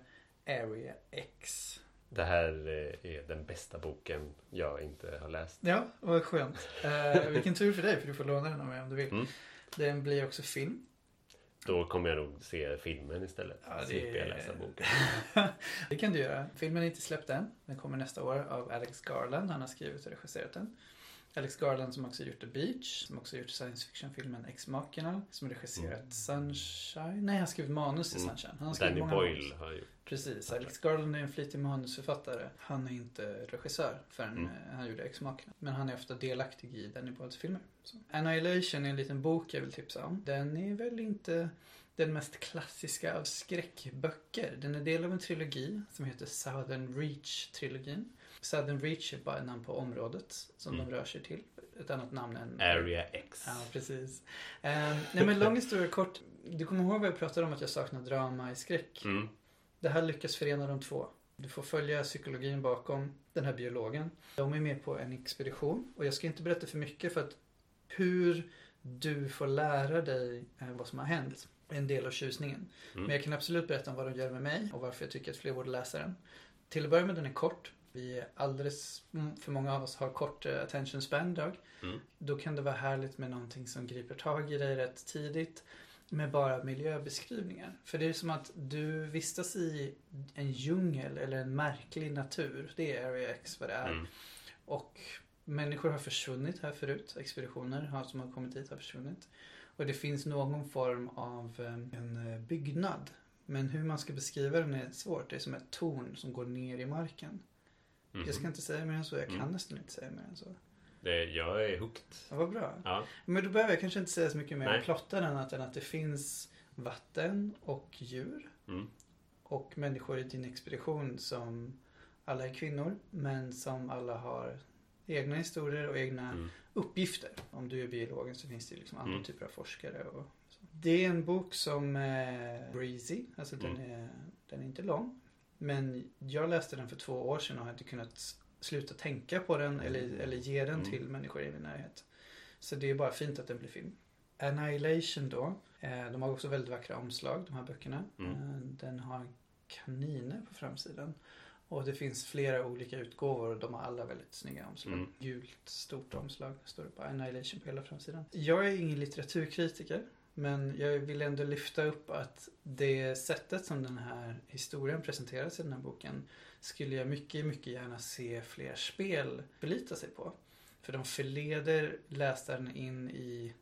Area X.
Det här eh, är den bästa boken jag inte har läst.
Ja, vad skönt. Eh, vilken tur för dig, för du får låna den av mig om du vill.
Mm.
Den blir också film.
Då kommer jag nog se filmen istället.
Ja, det-
Slipper jag läsa boken.
det kan du göra. Filmen är inte släppt än. Den kommer nästa år av Alex Garland. Han har skrivit och regisserat den. Alex Garland som också gjort The Beach, som också gjort science fiction-filmen Ex Machina, som regisserat Sunshine. Nej, han skrivit manus till
Mm.
Sunshine. Han skrivit
Danny
många
Boyle har gjort.
Precis. Alex Garland är en flitig manusförfattare. Han är inte regissör förrän
Mm.
eh, han gjorde Ex Machina. Men han är ofta delaktig i Danny Boyles filmer. Så. Annihilation är en liten bok jag vill tipsa om. Den är väl inte den mest klassiska av skräckböcker. Den är del av en trilogi som heter Southern Reach-trilogin. Southern Reach är bara ett namn på området som
Mm.
de rör sig till. Ett annat namn än
Area X.
Ja, precis. Um, nej men lång historia kort. Du kommer ihåg vad jag pratade om att jag saknar drama i skräck?
Mm.
Det här lyckas förena de två. Du får följa psykologin bakom den här biologen. De är med på en expedition och jag ska inte berätta för mycket för att hur du får lära dig eh, vad som har hänt en del av tjusningen.
Mm.
Men jag kan absolut berätta om vad de gör med mig och varför jag tycker att fler borde läsa den. Till att börja med, den är kort. Vi är alldeles, mm, för många av oss har kort eh, attention span idag.
Mm.
Då kan det vara härligt med någonting som griper tag i dig rätt tidigt. Med bara miljöbeskrivningar. För det är som att du vistas i en djungel eller en märklig natur. Det är Area X vad det är.
Mm.
Och människor har försvunnit här förut. Expeditioner som har kommit hit har försvunnit. Och det finns någon form av eh, en eh, byggnad. Men hur man ska beskriva den är svårt. Det är som ett torn som går ner i marken.
Mhm.
Jag ska inte säga mer än så. Jag kan
Mm.
nästan inte säga mer än så.
det, jag är hooked.
Ja, vad bra.
Ja.
Men då behöver jag kanske inte säga så mycket mer om plotten annat än att det finns vatten och djur.
Mm.
Och människor i din expedition som alla är kvinnor men som alla har egna historier och egna
Mm.
Uppgifter. Om du är biologen så finns det liksom andra
Mm.
typer av forskare. Och så. Det är en bok som är breezy, alltså den,
Mm.
är, den är inte lång. Men jag läste den för två år sedan och har inte kunnat sluta tänka på den eller, eller ge den
Mm.
till människor i min närhet. Så det är bara fint att den blir film. Annihilation då. Eh, de har också väldigt vackra omslag, de här böckerna.
Mm.
Eh, den har kaniner på framsidan. Och det finns flera olika utgåvor och de har alla väldigt snygga omslag.
Mm.
Gult, stort omslag. Står det på Annihilation på hela framsidan. Jag är ingen litteraturkritiker. Men jag vill ändå lyfta upp att det sättet som den här historien presenteras i den här boken skulle jag mycket, mycket gärna se fler spel förlita sig på. För de förleder läsaren in i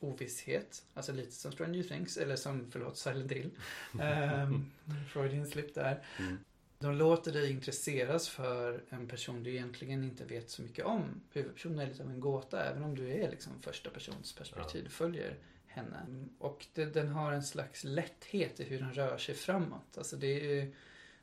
ovisshet. Alltså lite som Stranger Things, eller som, förlåt, Silent Hill. um, Freudian slip där.
Mm.
De låter dig intresseras för en person du egentligen inte vet så mycket om. Huvudpersonen är lite av en gåta, även om du är liksom första persons perspektiv. Du följer henne. Och det, den har en slags lätthet i hur den rör sig framåt. Alltså det är,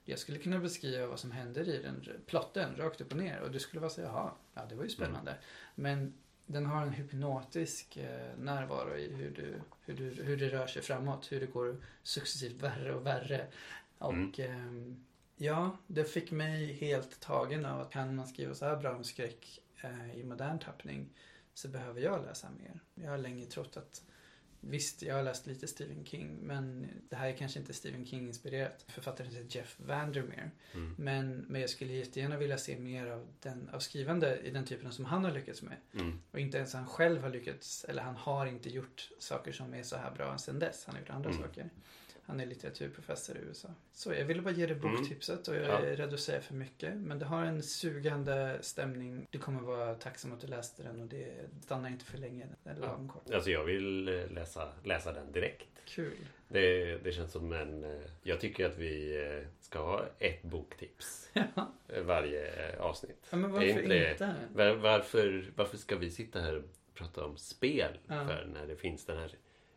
jag skulle kunna beskriva vad som händer i den plotten, rakt upp och ner. Och du skulle vara så jaha, ja det var ju spännande. Men den har en hypnotisk eh, närvaro i hur, du, hur, du, hur det rör sig framåt. Hur det går successivt värre och värre. Och ehm, ja, det fick mig helt tagen av att kan man skriva så här bra om skräck eh, i modern tappning så behöver jag läsa mer. Jag har länge trott att Visst, jag har läst lite Stephen King, men det här är kanske inte Stephen King-inspirerat. Författaren heter Jeff Vandermeer.
Mm.
Men, men jag skulle jättegärna vilja se mer av, den, av skrivande i den typen som han har lyckats med.
Mm.
Och inte ens han själv har lyckats, eller han har inte gjort saker som är så här bra sen dess. Han har gjort andra
Mm.
saker. Han är litteraturprofessor i USA. Så jag ville bara ge dig
Mm.
boktipset och jag
Ja.
är rädd att säga för mycket. Men det har en sugande stämning. Du kommer vara tacksam att du läste den och det stannar inte för länge. Den är
Ja.
lagom kort.
Alltså jag vill eh, läsa, läsa den direkt.
Kul.
Det, det känns som en... eh, Jag tycker att vi eh, ska ha ett boktips
Ja,
varje avsnitt.
men
Är
varför
inte
inte?
Var, varför, varför ska vi sitta här och prata om spel
Ja.
för när det finns den här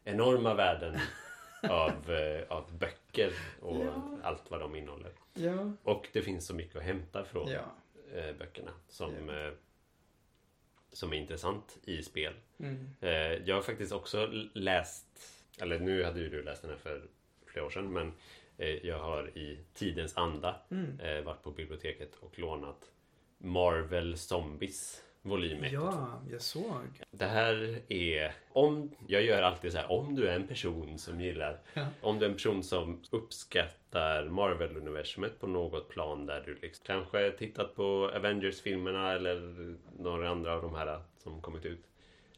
enorma världen av, eh, av böcker och
Ja.
allt vad de innehåller.
Ja.
Och det finns så mycket att hämta från
Ja.
eh, böckerna som, eh, som är intressant i spel.
Mm.
Jag har faktiskt också läst, eller nu hade ju du läst den här för flera år sedan, men jag har i tidens anda
Mm.
varit på biblioteket och lånat Marvel Zombies volym 1 och 2.
Ja, jag såg.
Det här är, om, jag gör alltid så här, om du är en person som gillar,
Ja.
om du är en person som uppskattar Marvel-universumet på något plan där du liksom kanske tittat på Avengers-filmerna eller några andra av de här som kommit ut.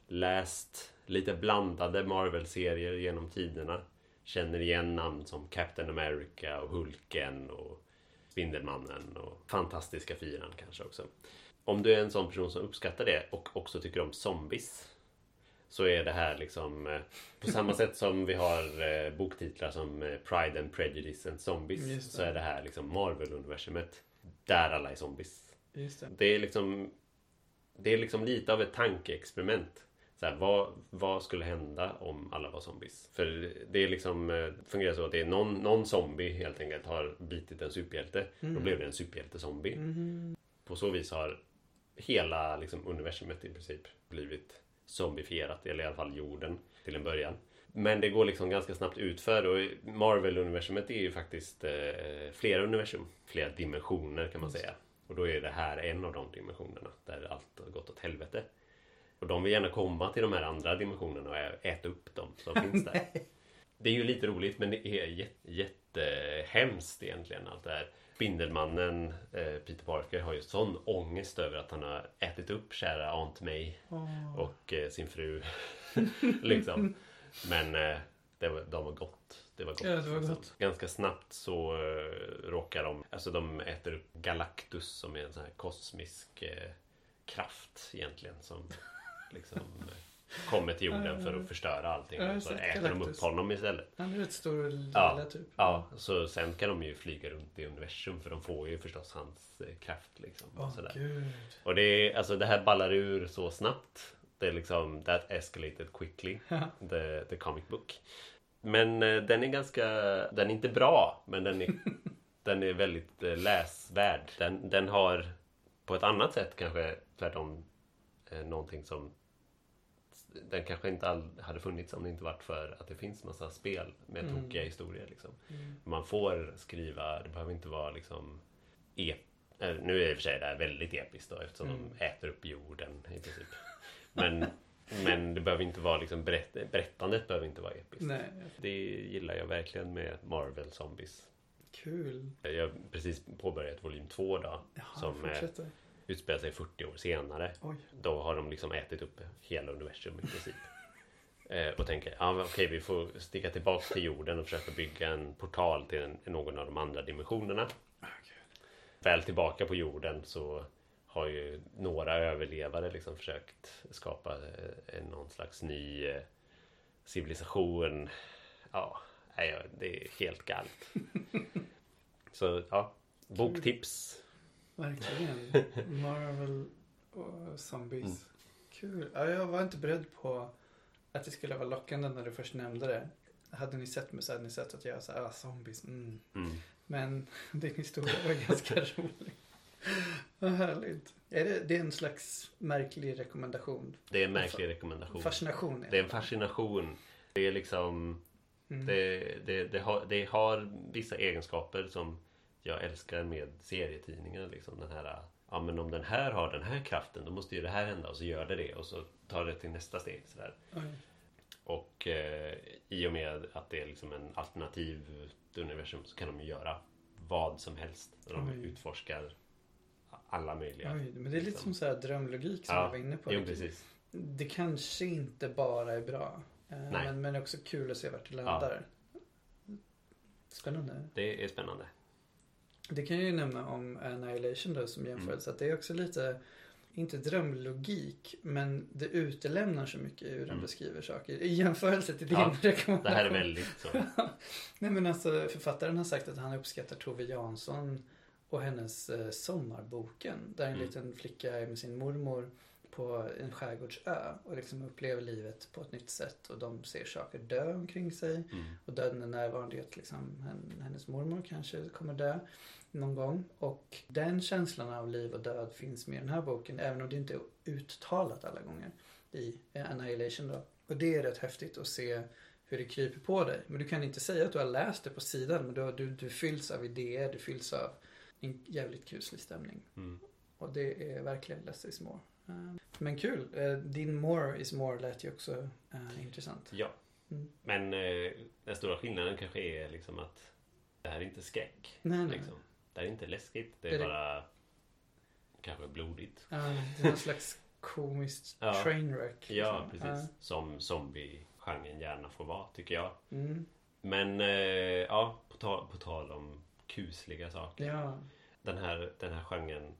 Läst lite blandade Marvel-serier genom tiderna. Känner igen namn som Captain America och Hulken och Spindelmannen och Fantastiska Fyran kanske också. Om du är en sån person som uppskattar det och också tycker om zombies så är det här liksom eh, på samma sätt som vi har eh, boktitlar som eh, Pride and Prejudice and Zombies så är det här liksom Marvel-universumet där alla är zombies.
Det.
Det är liksom Det är liksom lite av ett tankeexperiment. Så här, vad, vad skulle hända om alla var zombies? För det är liksom fungerar så att det är någon, någon zombie helt enkelt har bitit en superhjälte. Då blev det en superhjälte-zombie.
Mhm.
På så vis har hela liksom, universumet i princip blivit zombifierat, eller i alla fall jorden till en början. Men det går liksom ganska snabbt utför och Marvel-universumet är ju faktiskt eh, flera universum, flera dimensioner kan man säga. Och då är det här en av de dimensionerna där allt har gått åt helvete. Och de vill gärna komma till de här andra dimensionerna och äta upp dem som finns där. Det är ju lite roligt men det är jätte, jättehemskt egentligen allt det här. Spindelmannen, eh, Peter Parker, har ju sån ångest över att han har ätit upp kära Aunt May
Åh.
och eh, sin fru. liksom. Men eh, det var, de var gott. Det var gott.
Ja, det var
liksom.
gott.
Ganska snabbt så råkar de, alltså de äter upp Galactus som är en sån här kosmisk kraft egentligen som liksom kommer till jorden för att förstöra allting.
Ja,
så äter de upp
Galactus.
honom istället.
Han är rätt stor och lilla
Ja,
typ.
Ja, så sen kan de ju flyga runt i universum för de får ju förstås hans eh, kraft liksom. och
Åh
sådär.
gud.
Och det är, alltså det här ballar ur så snabbt. Det är liksom, that escalated quickly. The, the comic book. Men eh, den är ganska, den är inte bra, men den är, den är väldigt eh, läsvärd. Den, den har på ett annat sätt kanske tvärtom eh, någonting som den kanske inte all, hade funnits om det inte varit för att det finns massa spel med
Mm.
tokiga historier. Liksom.
Mm.
Man får skriva, det behöver inte vara liksom ep eh, Nu är i och för sig det här väldigt episkt då eftersom
Mm.
de äter upp jorden i princip. Men, men det behöver inte vara liksom berätt, berättandet behöver inte vara episkt.
Nej,
Det gillar jag verkligen med Marvel Zombies.
kul.
Jag har precis påbörjat volym 2 då.
Jaha,
Som,
fortsätter.
Utspelar sig 40 år senare.
Oj.
Då har de liksom ätit upp hela universum i princip. Eh, och tänker, ja okej vi får sticka tillbaka till jorden och försöka bygga en portal till en, någon av de andra dimensionerna.
Ah, gud.
Väl tillbaka på jorden så har ju några överlevare liksom försökt skapa eh, en, någon slags ny eh, civilisation. Ja, det är helt galet. Så ja, boktips.
Verkligen. Marvel och zombies.
Mm.
Kul. Ja, jag var inte beredd på att det skulle vara lockande när du först nämnde det. Hade ni sett mig så hade ni sett att jag sa ah, zombies. Mm.
Mm.
Men din historia var ganska rolig. Vad härligt. Är det, det är en slags märklig rekommendation.
Det är en märklig rekommendation.
Fascination.
Det är en fascination. Det är liksom
Mm.
det, det, det, har, det har vissa egenskaper som jag älskar med serietidningar. Liksom den här, ja men om den här har den här kraften då måste ju det här hända och så gör det det och så tar det till nästa steg. Sådär.
Oj.
Och eh, i och med att det är liksom en alternativ universum så kan de ju göra vad som helst. Och de
Oj.
utforskar alla möjliga.
Oj, men det är lite
liksom.
som så här drömlogik som
Ja,
jag var inne på.
Jo,
Det-
precis.
Det kanske inte bara är bra. eh. Men, men också kul att se vart det landar. Spännande.
Det är spännande.
Det kan jag ju nämna om Annihilation då som jämförelse. Att det är också lite, inte drömlogik, men det utelämnar så mycket hur den
Mm.
beskriver saker. I jämförelse till din
Ja,
rekommendation.
Det här är väldigt så.
Nej men alltså författaren har sagt att han uppskattar Tove Jansson och hennes eh, Sommarboken. Där en
Mm.
liten flicka är med sin mormor på en skärgårdsö och liksom upplever livet på ett nytt sätt och de ser saker dö omkring sig.
Mm.
Och döden är närvarande i att liksom hen- hennes mormor kanske kommer dö någon gång. Och den känslan av liv och död finns med i den här boken även om det inte är uttalat alla gånger i Annihilation då. Och det är rätt häftigt att se hur det kryper på dig. Men du kan inte säga att du har läst det på sidan men du, har- du, du fylls av idéer, du fylls av en jävligt kuslig stämning.
Mm.
Och det är verkligen less is more. Eh, Men kul. Eh, Din more is more lät ju också eh, intressant.
Ja.
Mm.
Men eh, den stora skillnaden kanske är liksom att det här är inte skräck.
Nej, nej.
Liksom. Det är inte läskigt. Det är,
Det är det-
bara kanske blodigt.
Ja, det är någon slags komiskt
Ja.
trainwreck.
Ja,
liksom.
precis. Som zombie-genren gärna får vara, tycker jag.
Ja. Mm.
Men eh, ja, på, ta- på tal om kusliga saker.
Ja.
Den, här, den här genren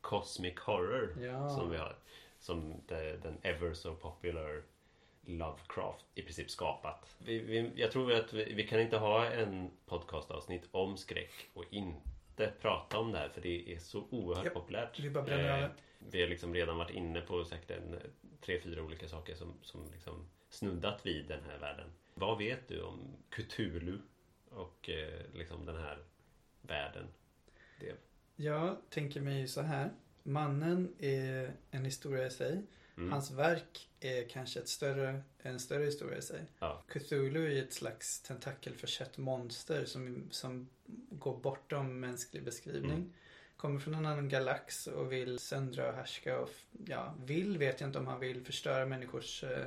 Cosmic Horror
Ja.
som vi har. Som det, den ever so popular Lovecraft i princip skapat. Vi, vi, jag tror att vi, vi kan inte ha en podcastavsnitt om skräck och inte prata om det här för det är så oerhört
Japp,
populärt.
vi bara bränner det.
vi har liksom redan varit inne på säkert en, tre, fyra olika saker som, som liksom snuddat vid den här världen. Vad vet du om Cthulhu och eh, liksom den här världen? Det,
Jag tänker mig så här. Mannen är en historia i sig.
Mm,
Hans verk är kanske ett större, en större historia i sig.
Ja.
Cthulhu är ett slags tentakelförsett monster som, som går bortom mänsklig beskrivning.
Mm.
Kommer från en annan galax och vill söndra och härska och ja, vill vet jag inte om han vill förstöra människors eh,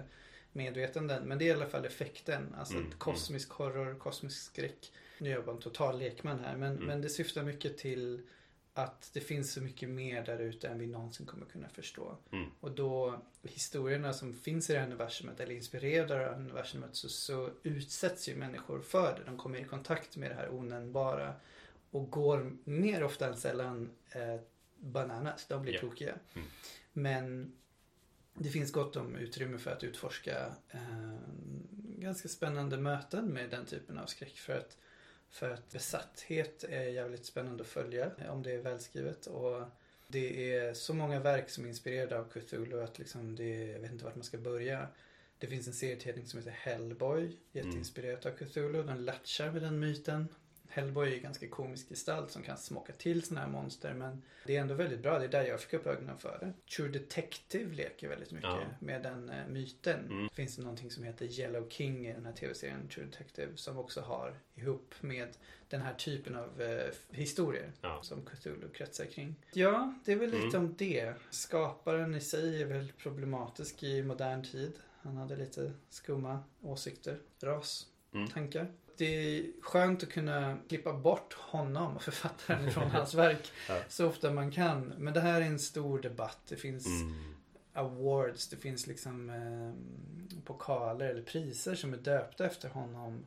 medvetanden. Men det är i alla fall effekten. Alltså
Mm,
ett kosmisk horror, kosmisk skräck. Nu är jag bara en total lekman här men,
Mm.
men det syftar mycket till att det finns så mycket mer där ute än vi någonsin kommer kunna förstå.
Mm.
Och då historierna som finns i det här universumet eller inspirerade av det här universumet så, så utsätts ju människor för det. De kommer i kontakt med det här onämnbara och går mer ofta än sällan eh, bananas. De blir
Ja.
tokiga.
Mm.
Men det finns gott om utrymme för att utforska eh, ganska spännande möten med den typen av skräck. För att, för att besatthet är jävligt spännande att följa eh, om det är välskrivet. Och det är så många verk som är inspirerade av Cthulhu att liksom det, jag vet inte vart man ska börja. Det finns en serietidning som heter Hellboy, jätteinspirerat av Cthulhu. Den latchar med den myten. Hellboy är en ganska komisk gestalt som kan smaka till sådana här monster men det är ändå väldigt bra. Det är där jag fick upp ögonen för det. True Detective leker väldigt mycket
Ja.
med den eh, myten.
Mm.
Det finns det någonting som heter Yellow King i den här tv-serien True Detective som också har ihop med den här typen av eh, historier
Ja.
som Cthulhu kretsar kring. Ja, det är väl lite
Mm.
om det. Skaparen i sig är väl problematisk i modern tid. Han hade lite skumma åsikter, ras,
Mm.
tankar. Det är skönt att kunna klippa bort honom och författaren från hans verk
Ja.
så ofta man kan. Men det här är en stor debatt. Det finns
Mm.
awards, det finns liksom eh, pokaler eller priser som är döpta efter honom.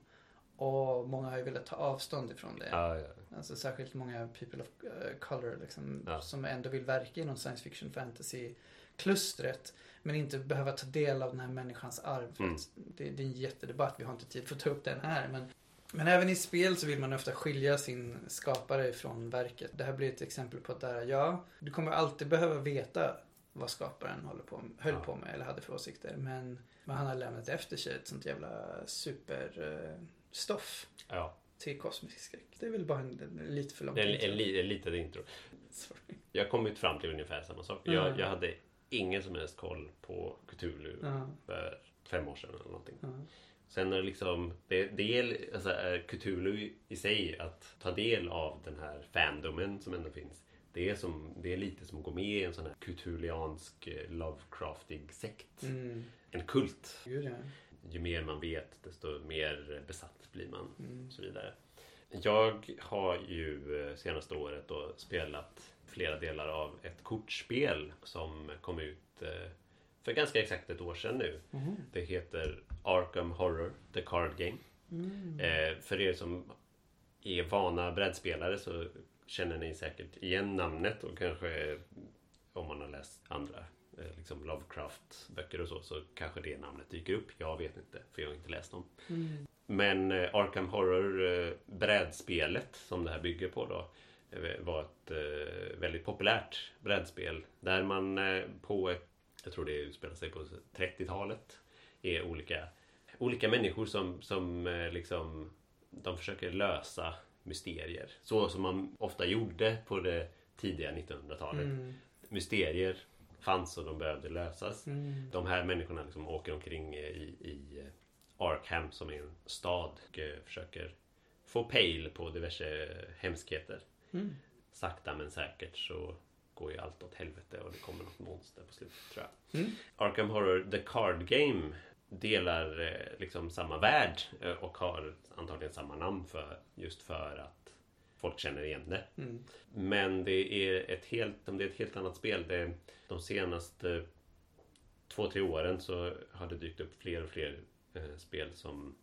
Och många har ju velat ta avstånd ifrån det.
Ja, ja.
Alltså särskilt många people of eh, color liksom,
Ja.
som ändå vill verka inom science fiction fantasy klustret. Men inte behöva ta del av den här människans arv.
Mm.
det, det är en jättedebatt, vi har inte tid för att ta upp den här. Men, men även i spel så vill man ofta skilja sin skapare från verket. Det här blir ett exempel på att där, ja, du kommer alltid behöva veta vad skaparen håller på, höll
Ja.
på med eller hade för åsikter. Men, men han har lämnat efter sig ett sånt jävla superstoff
ja.
till kosmisk skräck. Det är väl bara en, en lite för långt
Det är en, li- en litet intro.
Sorry.
Jag har kommit fram till ungefär samma sak.
Mm.
Jag, jag hade ingen som helst koll på Cthulhu
Ja,
för fem år sedan eller någonting.
ja.
Sen är det liksom, det, det är alltså, Cthulhu i sig att ta del av den här fandomen som ändå finns. Det är, som, det är lite som att gå med i en sån här Cthulhiansk eh, Lovecraftig sekt.
Mm.
En kult.
Gud, ja.
ju mer man vet desto mer besatt blir man
Mm.
och så vidare. Jag har ju eh, senaste året då spelat flera delar av ett kortspel som kom ut eh, för ganska exakt ett år sedan nu.
Mhm.
Det heter Arkham Horror, The Card Game.
Mm.
Eh, för er som är vana brädspelare så känner ni säkert igen namnet och kanske om man har läst andra eh, liksom Lovecraft-böcker och så, så kanske det namnet dyker upp. Jag vet inte, för jag har inte läst dem.
Mm.
Men eh, Arkham Horror, eh, brädspelet som det här bygger på då, eh, var ett eh, väldigt populärt brädspel. Där man eh, på, ett, jag tror det utspelar sig på 30-talet, är olika, olika människor som, som eh, liksom, de försöker lösa mysterier. Så som man ofta gjorde på det tidiga 1900-talet.
Mm.
Mysterier fanns och de behövde lösas.
Mm.
De här människorna liksom åker omkring eh, i, i eh, Arkham som är en stad och försöker få pejl på diverse hemskheter.
Mm.
Sakta men säkert så går ju allt åt helvete och det kommer något monster på slutet tror jag.
Mm.
Arkham Horror The Card Game delar eh, liksom samma värld eh, och har antagligen samma namn för just för att folk känner igen det.
Mm.
Men det är ett helt, det är ett helt annat spel. Det, de senaste två, tre åren så har det dykt upp fler och fler eh, spel som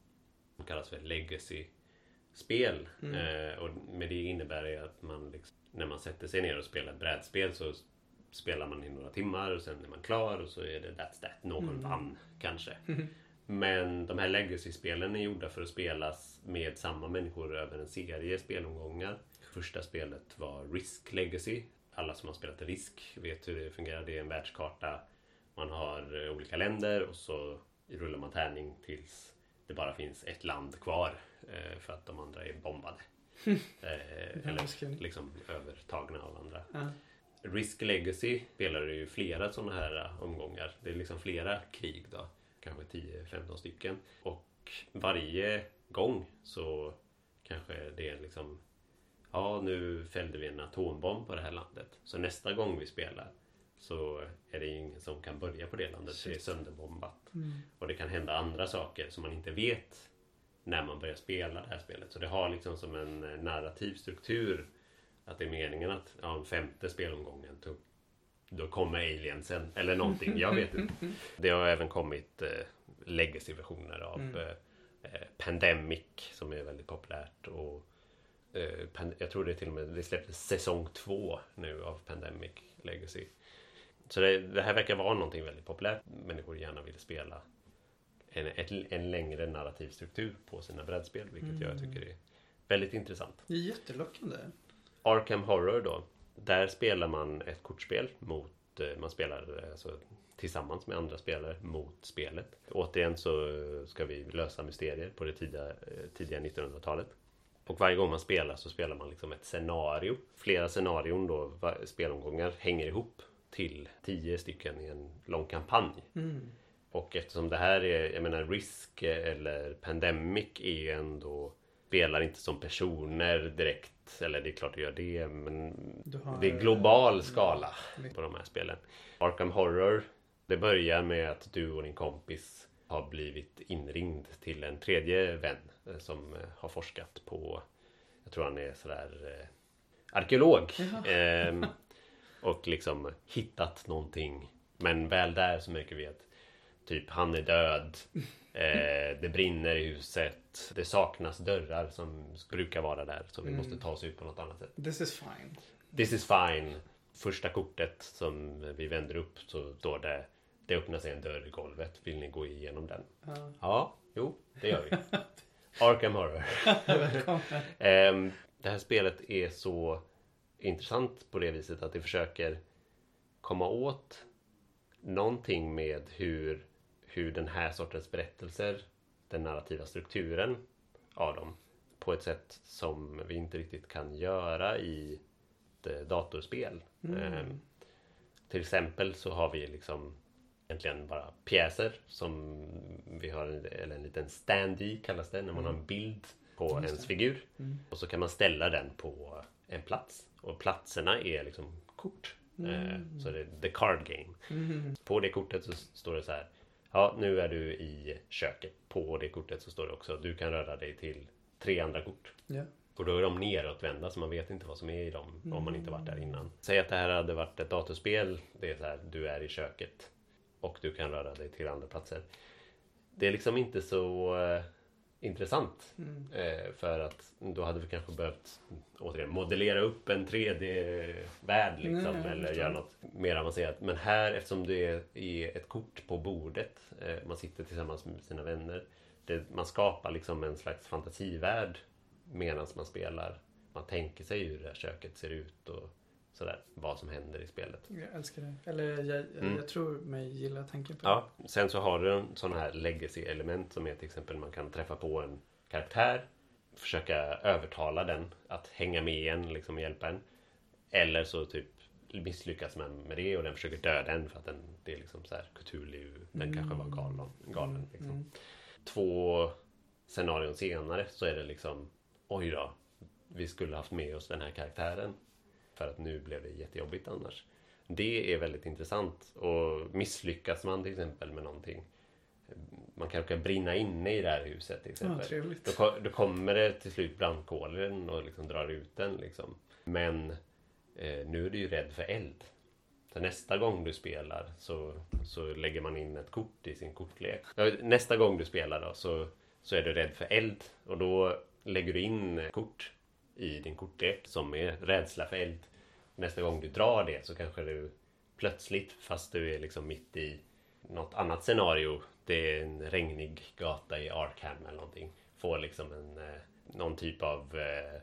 kallas för legacy-spel.
Mm.
Och med det innebär det att man liksom, när man sätter sig ner och spelar ett brädspel så spelar man i några timmar och sen är man klar och så är det that's that. Någon
Mm.
vann kanske. Men de här legacy-spelen är gjorda för att spelas med samma människor över en serie spelomgångar. Första spelet var Risk Legacy. Alla som har spelat Risk vet hur det fungerar. Det är en världskarta. Man har eh, olika länder och så rullar man tärning tills det bara finns ett land kvar. eh, För att de andra är bombade. Eh, Eller liksom övertagna av andra.
Ja.
Risk Legacy spelar det ju flera sådana här äh, omgångar. Det är liksom flera krig då. Kanske 10-15 stycken. Och varje gång så kanske det är liksom Ja, nu fällde vi en atombomb på det här landet. Så nästa gång vi spelar så är det ingen som kan börja på det landet. Det är sönderbombat.
Mm.
Och det kan hända andra saker som man inte vet när man börjar spela det här spelet. Så det har liksom som en eh, narrativ struktur. Att det är meningen att ja, femte spelomgången då, då kommer aliensen eller någonting. Jag vet inte. Det har även kommit eh, legacy-versioner av
Mm.
eh, eh, Pandemic som är väldigt populärt. Och eh, jag tror det till och med det släpptes säsong två nu av Pandemic Legacy. Så det, det här verkar vara någonting väldigt populärt. Människor gärna vill spela en, ett, en längre narrativ struktur på sina brädspel. Vilket jag
Mm.
tycker är väldigt intressant.
Det är jättelockande.
Arkham Horror då. Där spelar man ett kortspel mot... eh, Man spelar eh, alltså, tillsammans med andra spelare mot spelet. Återigen så eh, ska vi lösa mysterier på det tidiga, tidiga 1900-talet. Och varje gång man spelar så spelar man liksom ett scenario. Flera scenarion då, spelomgångar, hänger ihop till tio stycken i en lång kampanj.
Mm.
Och eftersom det här är, jag menar Risk eller Pandemic är ju ändå Spelar inte som personer direkt. Eller det är klart det gör det men
har,
Det är global
eh,
skala
mm.
på de här spelen. Arkham Horror Det börjar med att du och din kompis Har blivit inringd till en tredje vän eh, Som eh, har forskat på Jag tror han är sådär eh, Arkeolog. Ehm, Och liksom hittat någonting. Men väl där så märker vi att Typ han är död eh, Det brinner i huset Det saknas dörrar som brukar vara där Så vi
Mm.
måste ta oss ut på något annat sätt
This is fine.
This is fine Första kortet som vi vänder upp så står det Det öppnar sig en dörr i golvet Vill ni gå igenom den?
Ja.
Ja, jo det gör vi Arkham Horror. Ehm, Det här spelet är så intressant på det viset att det försöker komma åt någonting med hur, hur den här sortens berättelser, den narrativa strukturen av dem på ett sätt som vi inte riktigt kan göra i ett eh, datorspel. Ehm, till exempel så har vi liksom egentligen bara pjäser som vi har, en- eller en liten standee kallas det, när man har en bild på
Just
ens
det.
figur.
Mm.
Och så kan man ställa den på en plats. Och platserna är liksom kort. Eh, Så det är the card game.
Mm.
På det kortet så står det så här. Ja, nu är du i köket. På det kortet så står det också du kan röra dig till tre andra kort.
Ja.
Och då är de neråtvända så man vet inte vad som är i dem om man inte varit där innan. Säg att det här hade varit ett datorspel. Det är så här, du är i köket och du kan röra dig till andra platser. Det är liksom inte så eh, intressant.
Mm.
Eh, för att då hade vi kanske behövt återigen modellera upp en 3D-värld liksom, eller göra något mer avancerat. Men här eftersom det är- är ett kort på bordet, eh, man sitter tillsammans med sina vänner. Det, man skapar liksom en slags fantasivärld medan man spelar. Man tänker sig hur det här köket ser ut och sådär, vad som händer i spelet.
Jag älskar det. Eller jag,
Mm.
jag tror mig gilla tanken på
Ja, sen så har du sådana här legacy-element som är till exempel man kan träffa på en karaktär, försöka övertala den att hänga med en, liksom hjälpa en. Eller så typ misslyckas man med det och den försöker döda en för att den, det är liksom så här Cthulhu, den kanske var galen. galen
Mm,
liksom.
mm.
Två scenarion senare så är det liksom oj då, vi skulle haft med oss den här karaktären. För att nu blev det jättejobbigt annars. Det är väldigt intressant. Och misslyckas man till exempel med någonting. Man kanske kan brinna inne i det här huset till
Ja,
exempel. då,
trevligt.
ko- då kommer det till slut brandkåren och liksom drar ut den. Liksom. Men eh, nu är du ju rädd för eld. Så nästa gång du spelar så, så lägger man in ett kort i sin kortlek. Ja, Nästa gång du spelar då så, så är du rädd för eld. Och då lägger du in kort i din kortlek som är rädsla för eld. Nästa gång du drar det så kanske du plötsligt, fast du är liksom mitt i något annat scenario. Det är en regnig gata i Arkham eller någonting. Får liksom en, eh, någon typ av eh,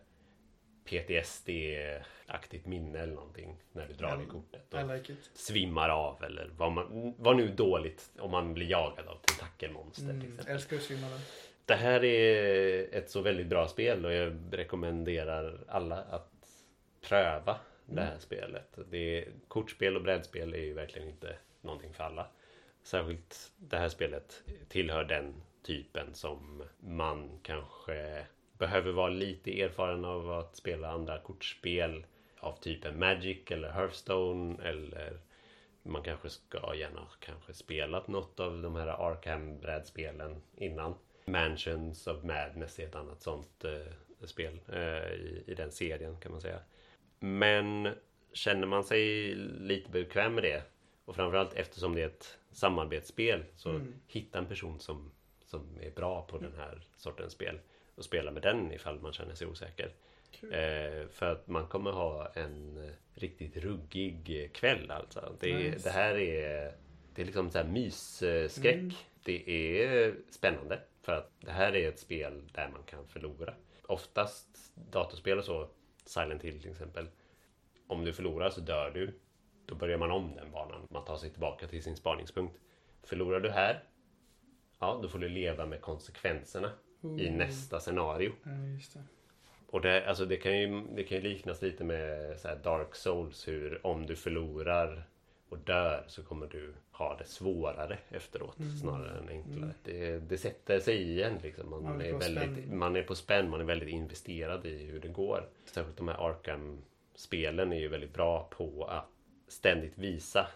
PTSD-aktigt minne eller någonting när du drar det kortet. Och
I like
svimmar av eller vad, man, vad nu dåligt om man blir jagad av tentakelmonster till
Mm,
exempel.
älskar att svimma där.
Det här är ett så väldigt bra spel och jag rekommenderar alla att pröva det
Mm.
här spelet. Det är, kortspel och brädspel är ju verkligen inte någonting för alla. Särskilt det här spelet tillhör den typen som man kanske behöver vara lite erfaren av att spela andra kortspel av typen Magic eller Hearthstone eller man kanske ska gärna kanske spelat något av de här Arkham-brädspelen innan. Mansions of Madness är ett annat sånt eh, spel eh, i, i den serien kan man säga. Men känner man sig lite bekväm med det och framförallt eftersom det är ett samarbetsspel så
Mm.
hitta en person som, som är bra på den här sortens spel och spela med den ifall man känner sig osäker. Eh, för att man kommer ha en eh, riktigt ruggig eh, kväll alltså. Det,
Nice.
det här är Det är liksom så här mysskräck.
Mm.
Det är spännande. För att det här är ett spel där man kan förlora. Oftast datorspel och så, Silent Hill till exempel. Om du förlorar så dör du. Då börjar man om den banan. Man tar sig tillbaka till sin spaningspunkt. Förlorar du här, ja då får du leva med konsekvenserna i
Oh.
nästa scenario.
Ja, det.
Och det, alltså det, kan ju, det kan ju liknas lite med Dark Souls hur om du förlorar och dör så kommer du ha det svårare efteråt
Mm.
snarare än enklare.
Mm.
Det, det sätter sig i en liksom. Man,
Man är
väldigt,
spänn.
man är på spänn, man är väldigt investerad i hur det går. Särskilt de här Arkham-spelen är ju väldigt bra på att ständigt visa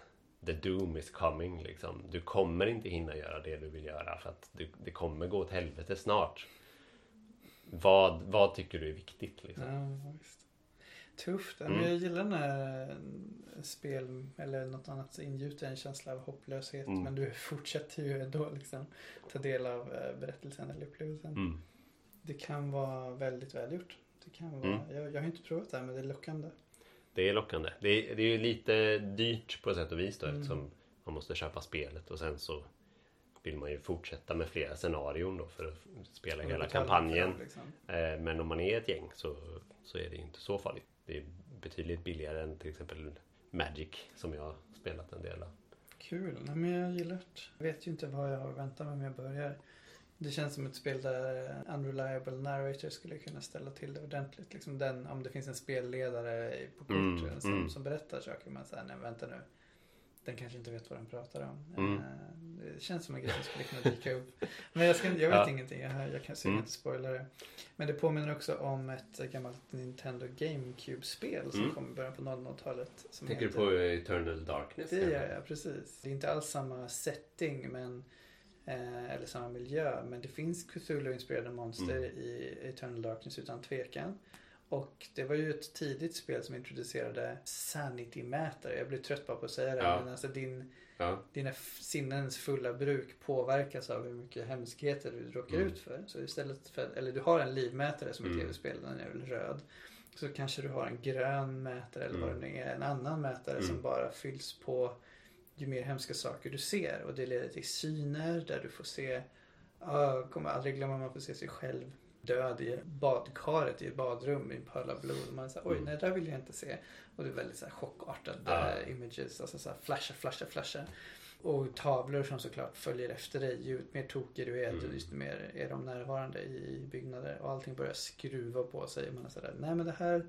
The doom is coming liksom. Du kommer inte hinna göra det du vill göra för att du, det kommer gå åt helvete snart. Vad, vad tycker du är viktigt liksom?
Ja. Tufft.
Mm.
Men jag gillar när eh, spel eller något annat ingjuter en känsla av hopplöshet.
Mm.
Men du fortsätter ju ändå liksom ta del av eh, berättelsen eller upplevelsen.
Mm.
Det kan vara väldigt välgjort. Det kan vara,
Mm.
jag, jag har inte provat det här men det är lockande.
Det är lockande. Det är, det är ju lite dyrt på sätt och vis då
Mm.
eftersom man måste köpa spelet och sen så vill man ju fortsätta med flera scenarion då för att spela hela kampanjen.
Liksom.
Eh, Men om man är ett gäng så, så är det inte så farligt. Det är betydligt billigare än till exempel Magic som jag har spelat en del av.
Kul. Nej, men jag gillar det. Jag vet ju inte vad jag har att vänta mig om jag börjar. Det känns som ett spel där eh, Unreliable Narrator skulle kunna ställa till det ordentligt. Liksom den, om det finns en spelledare på
Mm,
korten som,
mm.
som berättar saker. Man säger, nej vänta nu. Den kanske inte vet vad den pratar om.
Mm.
Eh, Det känns som en grej som skulle kunna dyka upp. Men jag, ska, jag vet
Ja.
ingenting. Jag, jag kan
Mm.
inte spoila det. Men det påminner också om ett gammalt Nintendo GameCube-spel som
Mm.
kom i början på 00-talet. Som
Tänker du på Eternal Darkness?
det gör jag, precis. Det är inte alls samma setting men Eh, eller samma miljö. Men det finns Cthulhu-inspirerade monster
Mm.
i Eternal Darkness utan tvekan. Och det var ju ett tidigt spel som introducerade sanity-mätare. Jag blir trött bara på att säga det.
Ja.
Men alltså din,
Ja.
dina sinnens fulla bruk påverkas av hur mycket hemskheter du råkar
Mm.
ut för. Så istället för, eller du har en livmätare som i
Mm.
tv-spel, den är väl röd. Så kanske du har en grön mätare eller vad
Mm.
det nu är, en annan mätare som
Mm.
bara fylls på ju mer hemska saker du ser. Och det leder till syner där du får se, jag kommer aldrig glömma man får se sig själv död i badkaret i ett badrum i pöl av blod. Man säger oj
Mm.
nej det där vill jag inte se. Och det är väldigt så här chockartade
Ja.
eh, images, alltså så här flasha, flasha, flasha. Och tavlor som såklart följer efter dig. Ju mer tokig du är,
Mm.
desto mer är de närvarande i byggnader. Och allting börjar skruva på sig. Och man är sådär, nej men det här,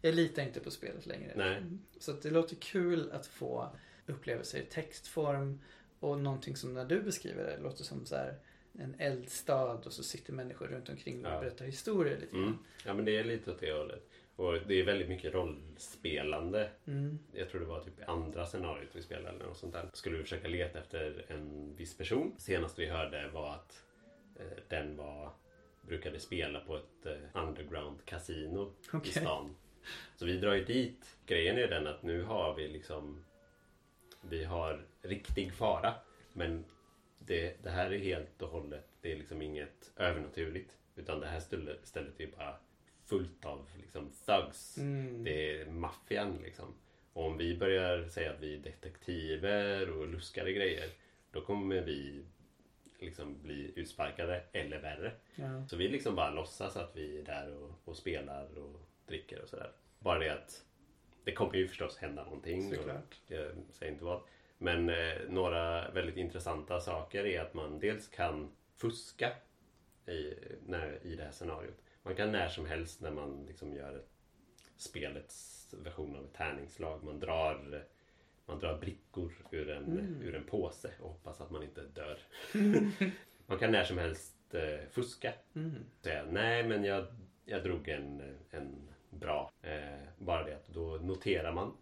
jag litar inte på spelet längre.
Nej.
Så det låter kul att få upplevelser i textform. Och någonting som när du beskriver det låter som så här en eldstad och så sitter människor runt omkring och
Ja.
berättar historier lite grann.
Mm. Ja men det är lite åt det hållet. Och det är väldigt mycket rollspelande.
Mm.
Jag tror det var typ andra scenariot vi spelade eller något sånt där. Skulle vi försöka leta efter en viss person. Senast vi hörde var att eh, den var brukade spela på ett eh, underground kasino i
Okej.
stan. Så vi drar ju dit. Grejen är den att nu har vi liksom Vi har riktig fara. Men det, det här är helt och hållet Det är liksom inget övernaturligt. Utan det här stället, stället är bara fullt av liksom thugs.
Mm.
Det är maffian liksom. Och om vi börjar säga att vi är detektiver och luskade grejer. Då kommer vi liksom bli utsparkade eller värre.
Ja.
Så vi liksom bara låtsas att vi är där och, och spelar och dricker och sådär. Bara det att det kommer ju förstås hända någonting.
Såklart.
Och jag säger inte vad. Men eh, några väldigt intressanta saker är att man dels kan fuska i, när, i det här scenariot. Man kan när som helst när man liksom gör spelets version av ett tärningslag. Man drar, man drar brickor ur en,
Mm.
ur en påse och hoppas att man inte dör. man kan när som helst eh, fuska.
Mm.
Säga nej men jag, jag drog en, en bra. Eh, bara det att då noterar man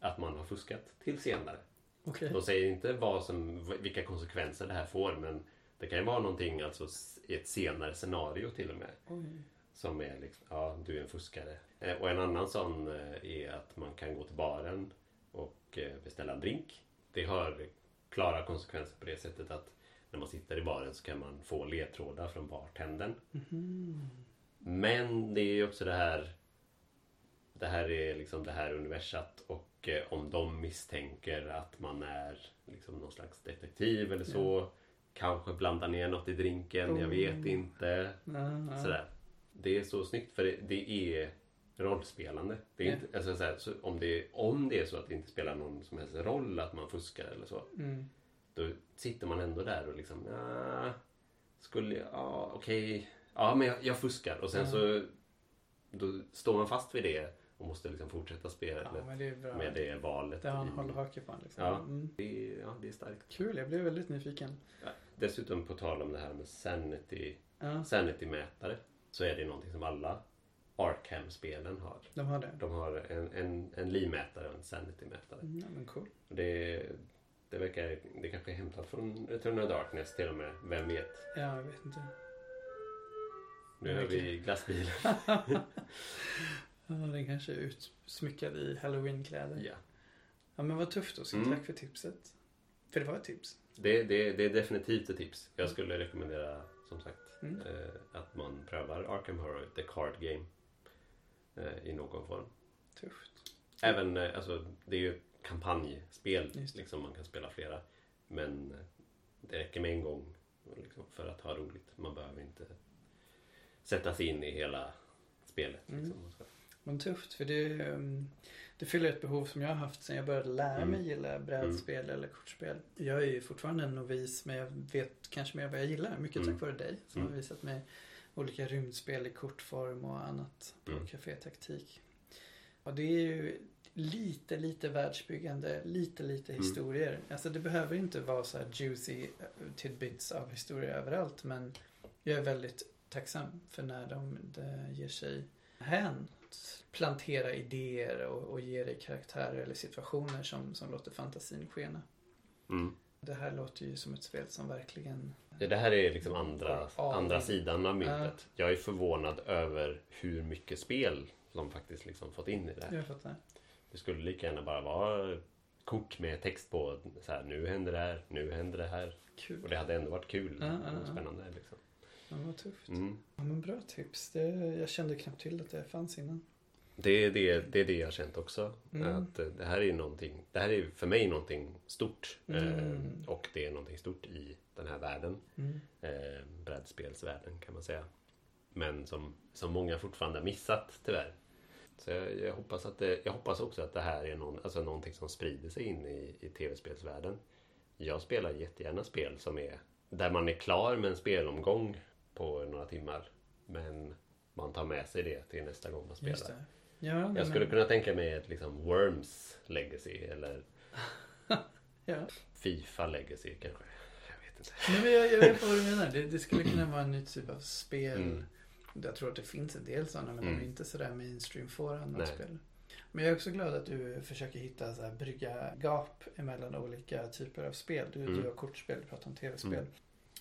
att man har fuskat till senare.
Okej.
De säger inte vad som, vilka konsekvenser det här får men det kan ju vara någonting alltså i ett senare scenario till och med.
Oj.
Som är liksom, ja du är en fuskare. Eh, Och en annan sån eh, är att man kan gå till baren och eh, beställa en drink. Det har klara konsekvenser på det sättet att när man sitter i baren så kan man få ledtrådar från bartendern.
Mhm.
Men det är ju också det här Det här är liksom det här universat och eh, om de misstänker att man är liksom någon slags detektiv eller så Kanske blandar ner något i drinken, jag vet
Oh.
inte.
Ja, ja.
Sådär. Det är så snyggt för det, det är rollspelande. Det är
Ja.
inte, alltså, såhär, så om, det, om det är så att det inte spelar någon som helst roll att man fuskar eller så.
Mm.
Då sitter man ändå där och liksom, ja, skulle jag, ja okej, ja men jag, jag fuskar. Och sen
Ja.
så då står man fast vid det och måste liksom fortsätta spela
Ja, det
med det valet.
Det har han
i-
hållhake på liksom.
Ja.
Mm.
det, är- ja, det är starkt.
Kul, jag blev väldigt nyfiken.
Ja. Dessutom på tal om det här med sanity,
Ja,
sanity-mätare så är det någonting som alla Arkham-spelen har.
de har det.
De har en, en, en livmätare och en sanity-mätare.
Mm, ja, men cool.
Det, det verkar, det kanske är hämtat från Return of Darkness till och med. Vem vet?
Ja, jag vet inte.
Nu hör vi glassbilen.
Ja, den kanske är utsmyckad i halloweenkläder.
Ja.
Ja, men vad tufft Oskar.
Mm.
Tack för tipset. För det var ett tips.
Det, det, det är definitivt ett tips. Jag skulle rekommendera som sagt
Mm.
eh, att man prövar Arkham Horror, The Card Game. Eh, I någon form.
Tufft.
Även, eh, alltså det är ju ett kampanjspel. Liksom man kan spela flera. Men eh, det räcker med en gång liksom, för att ha roligt. Man behöver inte sätta sig in i hela spelet.
Mm. Men tufft, för det, um, det fyller ett behov som jag har haft sedan jag började lära
Mm.
mig gilla brädspel eller kortspel. Jag är ju fortfarande en novis men jag vet kanske mer vad jag gillar. Mycket
Mm.
tack vare dig som
Mm.
har visat mig olika rymdspel i kortform och annat på
Mm.
Café-taktik. Och det är ju lite, lite världsbyggande, lite, lite
Mm.
historier. Alltså det behöver inte vara så här juicy eh, tidbits av historier överallt men jag är väldigt tacksam för när de, de ger sig hän plantera idéer och, och ge dig karaktärer eller situationer som, som låter fantasin skena.
Mm.
Det här låter ju som ett spel som verkligen
Det det här är liksom andra,
Ja,
andra sidan av myntet. Jag är förvånad över hur mycket spel de faktiskt liksom fått in i det här.
Jag fattar.
Det skulle lika gärna bara vara kort med text på. Så här, nu händer det här, nu händer det här. Och
Kul.
det hade ändå varit kul
Ja, ja,
och spännande. Liksom.
Ja, vad tufft.
Mm.
Ja, men bra tips. Det, jag kände knappt till att det fanns innan.
Det, är det, det är det jag har känt också.
Mm.
Att eh, det här är någonting, det här är för mig någonting stort.
Mm.
Eh, och det är någonting stort i den här världen.
Mm.
Eh, brädspelsvärlden kan man säga. Men som, som många fortfarande har missat tyvärr. Så jag, jag, hoppas att det, jag hoppas också att det här är någon, alltså någonting som sprider sig in i, i tv-spelsvärlden. Jag spelar jättegärna spel som är där man är klar med en spelomgång på några timmar. Men man tar med sig det till nästa gång man spelar.
Ja,
Jag skulle kunna tänka mig ett liksom Worms Legacy eller
ja.
Fifa Legacy kanske. Jag vet inte.
Nej, men jag, jag vet vad du menar. Det, det skulle kunna vara en ny typ av spel.
Mm.
Jag tror att det finns en del sådana men de
Mm.
är inte sådär mainstream för andra
Nej.
spel. Men jag är också glad att du försöker hitta så här, brygga gap emellan olika typer av spel. Du,
Mm.
du har kortspel, du pratar om tv-spel.
Mm.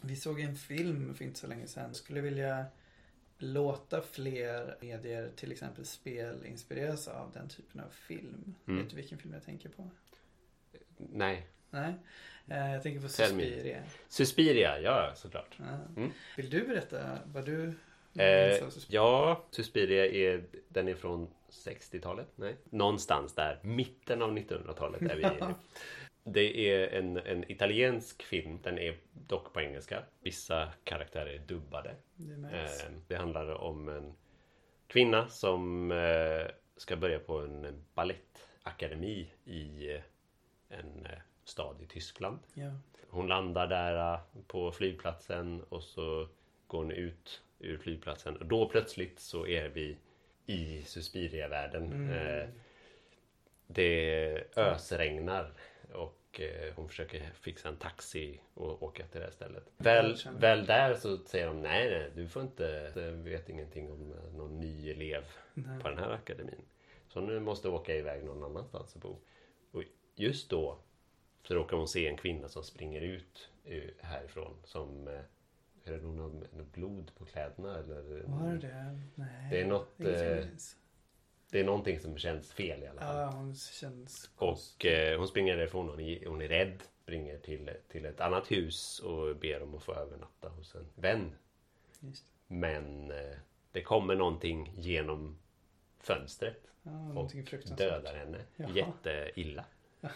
Vi såg en film för inte så länge sedan. Skulle vilja låta fler medier, till exempel spel, inspireras av den typen av film.
Mm.
Vet du vilken film jag tänker på?
Nej.
Nej? Eh, jag tänker på
Tell me.
Suspiria.
Suspiria, ja såklart.
Ja.
Mm.
Vill du berätta vad du
Eh,
minns av Suspiria?
ja, Suspiria är, den är från 60-talet? Nej. Någonstans där, mitten av 1900-talet är vi. Det är en, en italiensk film, den är dock på engelska. Vissa karaktärer är dubbade.
Det.
Eh, det handlar om en kvinna som eh, ska börja på en ballettakademi i eh, en stad i Tyskland.
Ja.
Hon landar där på flygplatsen och så går hon ut ur flygplatsen. Och då plötsligt så är vi i Suspiria-världen.
Mm.
Det ösregnar och eh, hon försöker fixa en taxi och åka till det här stället. Väl, väl där så säger de nej, nej, du får inte, du vet ingenting om eh, någon ny elev
Nej.
på den här akademin. Så nu måste åka iväg någon annanstans och bo. Och just då så råkar hon se en kvinna som springer ut härifrån som eh, är det någon, blod på kläderna eller?
Var det det? Nej.
Det är något,
inget
eh. Det är någonting som känns fel i alla fall.
Ja, hon känns.
Och eh, hon springer därifrån, hon är, hon är rädd. Springer till, till ett annat hus och ber om att få övernatta hos en vän. Men eh, det kommer någonting genom fönstret
Ja,
och dödar henne
Jaha.
jätteilla.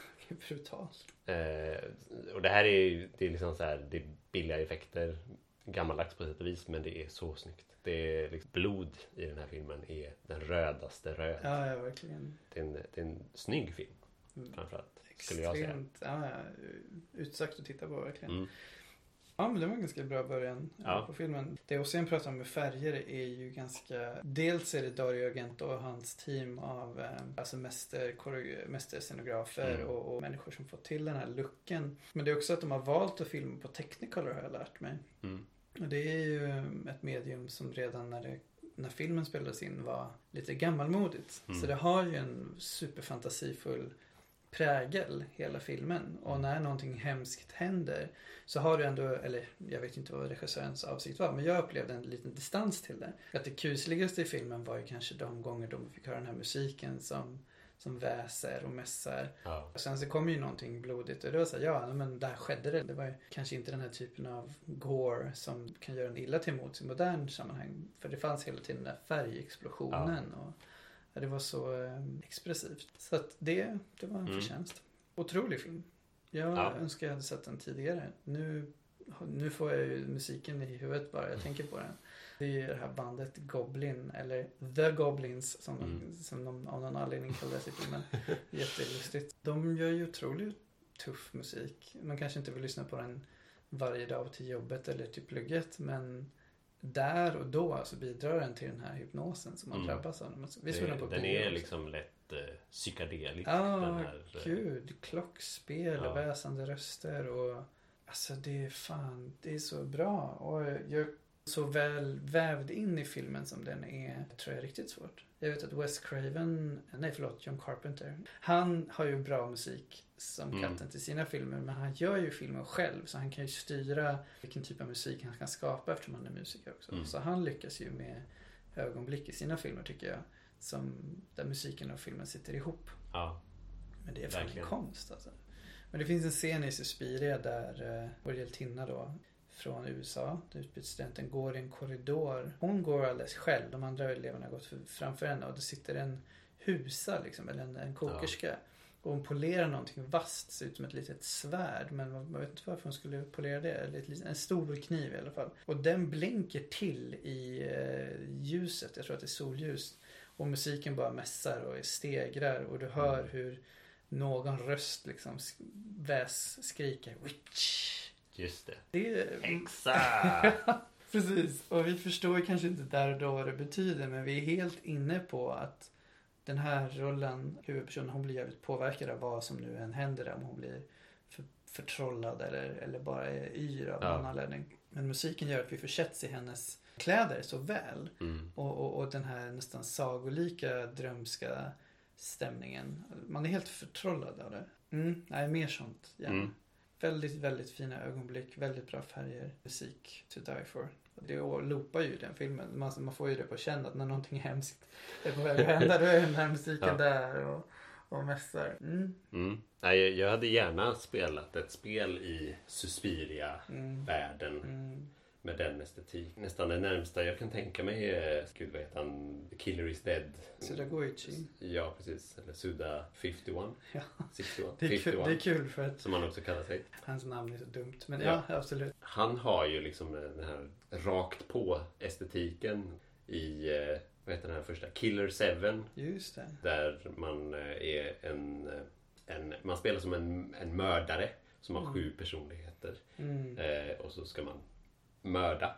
Brutalt.
Eh, och det här är ju det är liksom så här, det är billiga effekter. Gammaldags på sätt och vis men det är så snyggt. Det är liksom, blod i den här filmen är den rödaste röd.
Ja, ja, verkligen.
Det, är en, det är en snygg film
Mm.
framförallt. Skulle jag säga.
Extremt ja, ja, utsökt att titta på verkligen.
Mm.
Ja, men det var en ganska bra början eh,
Ja.
på filmen. Det Ossian pratar om med färger är ju ganska... Dels är det Dario Argento och hans team av eh, alltså mäster, mästerscenografer
Mm.
och, och människor som fått till den här looken. Men det är också att de har valt att filma på Technicolor har jag lärt mig.
Mm.
Det är ju ett medium som redan när, det, när filmen spelades in var lite gammalmodigt.
Mm.
Så det har ju en superfantasifull prägel hela filmen. Och
Mm.
när någonting hemskt händer så har du ändå, eller jag vet inte vad regissörens avsikt var, men jag upplevde en liten distans till det. Att det kusligaste i filmen var ju kanske de gånger de fick höra den här musiken som, som väser och mässar.
Ja.
Och sen så kom ju någonting blodigt och det var så här, ja men där skedde det. Det var ju kanske inte den här typen av gore som kan göra en illa till mots i modern sammanhang. För det fanns hela tiden den där färgexplosionen och ja, det var så eh, expressivt. Så att det, det var en
Mm.
förtjänst. Otrolig film. Jag
Ja.
önskar jag hade sett den tidigare. Nu, nu får jag ju musiken i huvudet bara jag tänker på den. Det är ju det här bandet Goblin, eller The Goblins som,
Mm.
som de av någon anledning kallas i filmen. Jättelustigt. De gör ju otroligt tuff musik. Man kanske inte vill lyssna på den varje dag till jobbet eller till plugget men där och då så bidrar den till den här hypnosen som man
Mm.
drabbas av. Vi den på
Det, den är
också.
liksom lätt eh, psykedelisk.
Ja,
här, eh,
gud. Klockspel
Ja.
väsande röster och Alltså det är fan, det är så bra. Och jag så väl vävd in i filmen som den är, tror jag är riktigt svårt. Jag vet att Wes Craven, nej förlåt, John Carpenter. Han har ju bra musik som
Mm.
katten till sina filmer, men han gör ju filmen själv så han kan ju styra vilken typ av musik han kan skapa eftersom han är musiker också.
Mm.
Så han lyckas ju med ögonblick i sina filmer tycker jag. Som, där musiken och filmen sitter ihop.
Ja.
Men det är fan konst alltså. Men det finns en scen i Suspiria där eh, vår hjältinna då från USA, utbytesstudenten, går i en korridor. Hon går alldeles själv, de andra eleverna har gått för- framför henne och det sitter en husa liksom, eller en, en kokerska. Och hon polerar någonting vasst, ser ut som ett litet svärd. Men man vet inte varför hon skulle polera det. Eller en stor kniv i alla fall. Och den blänker till i eh, ljuset, jag tror att det är solljus. Och musiken bara mässar och stegrar och du hör hur någon röst liksom väs skriker Witch.
Just det.
Det är...
Häxa!
Precis. Och vi förstår kanske inte där och då vad det betyder men vi är helt inne på att den här rollen, huvudpersonen, hon blir jävligt påverkad av vad som nu än händer. Om hon blir för, förtrollad eller, eller bara är yr av
Ja.
någon anledning. Men musiken gör att vi försätts i hennes kläder så väl.
Mm.
Och, och, och den här nästan sagolika drömska stämningen. Man är helt förtrollad av det. Mm, nej, mer sånt. gärna.
Mm.
Väldigt, väldigt fina ögonblick, väldigt bra färger, musik to die for. Det loopar ju den filmen. Man, man får ju det på känn att när någonting hemskt är på väg att hända då är den här musiken
Ja.
där och, och mässar. Mm,
Mm. Nej, jag- jag hade gärna spelat ett spel i Suspiria-världen
mm, mm.
Med den estetik. Nästan det närmsta jag kan tänka mig är, gud vad heter han, The Killer is Dead.
Sudagoichi.
Ja, precis. Eller Suda 51.
Ja.
61.
Det är, kul,
51,
det är kul för att
Som han också kallar sig.
hans namn är så dumt. Men
Ja.
ja, absolut.
Han har ju liksom den här rakt på estetiken i, eh, vad heter den här första, Killer 7.
Just det.
Där man eh, är en, eh, en man spelar som en, en mördare som har
Mm.
sju personligheter.
Mm.
Eh, och så ska man mörda.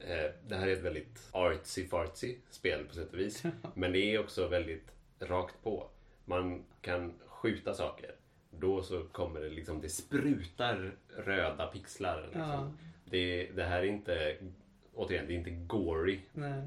Eh, det här är ett väldigt artsy-fartsy spel på sätt och vis. Men det är också väldigt rakt på. Man kan skjuta saker. Då så kommer det liksom, det sprutar röda pixlar. Liksom.
Ja.
Det, det här är inte, återigen, det är inte gory.
Nej.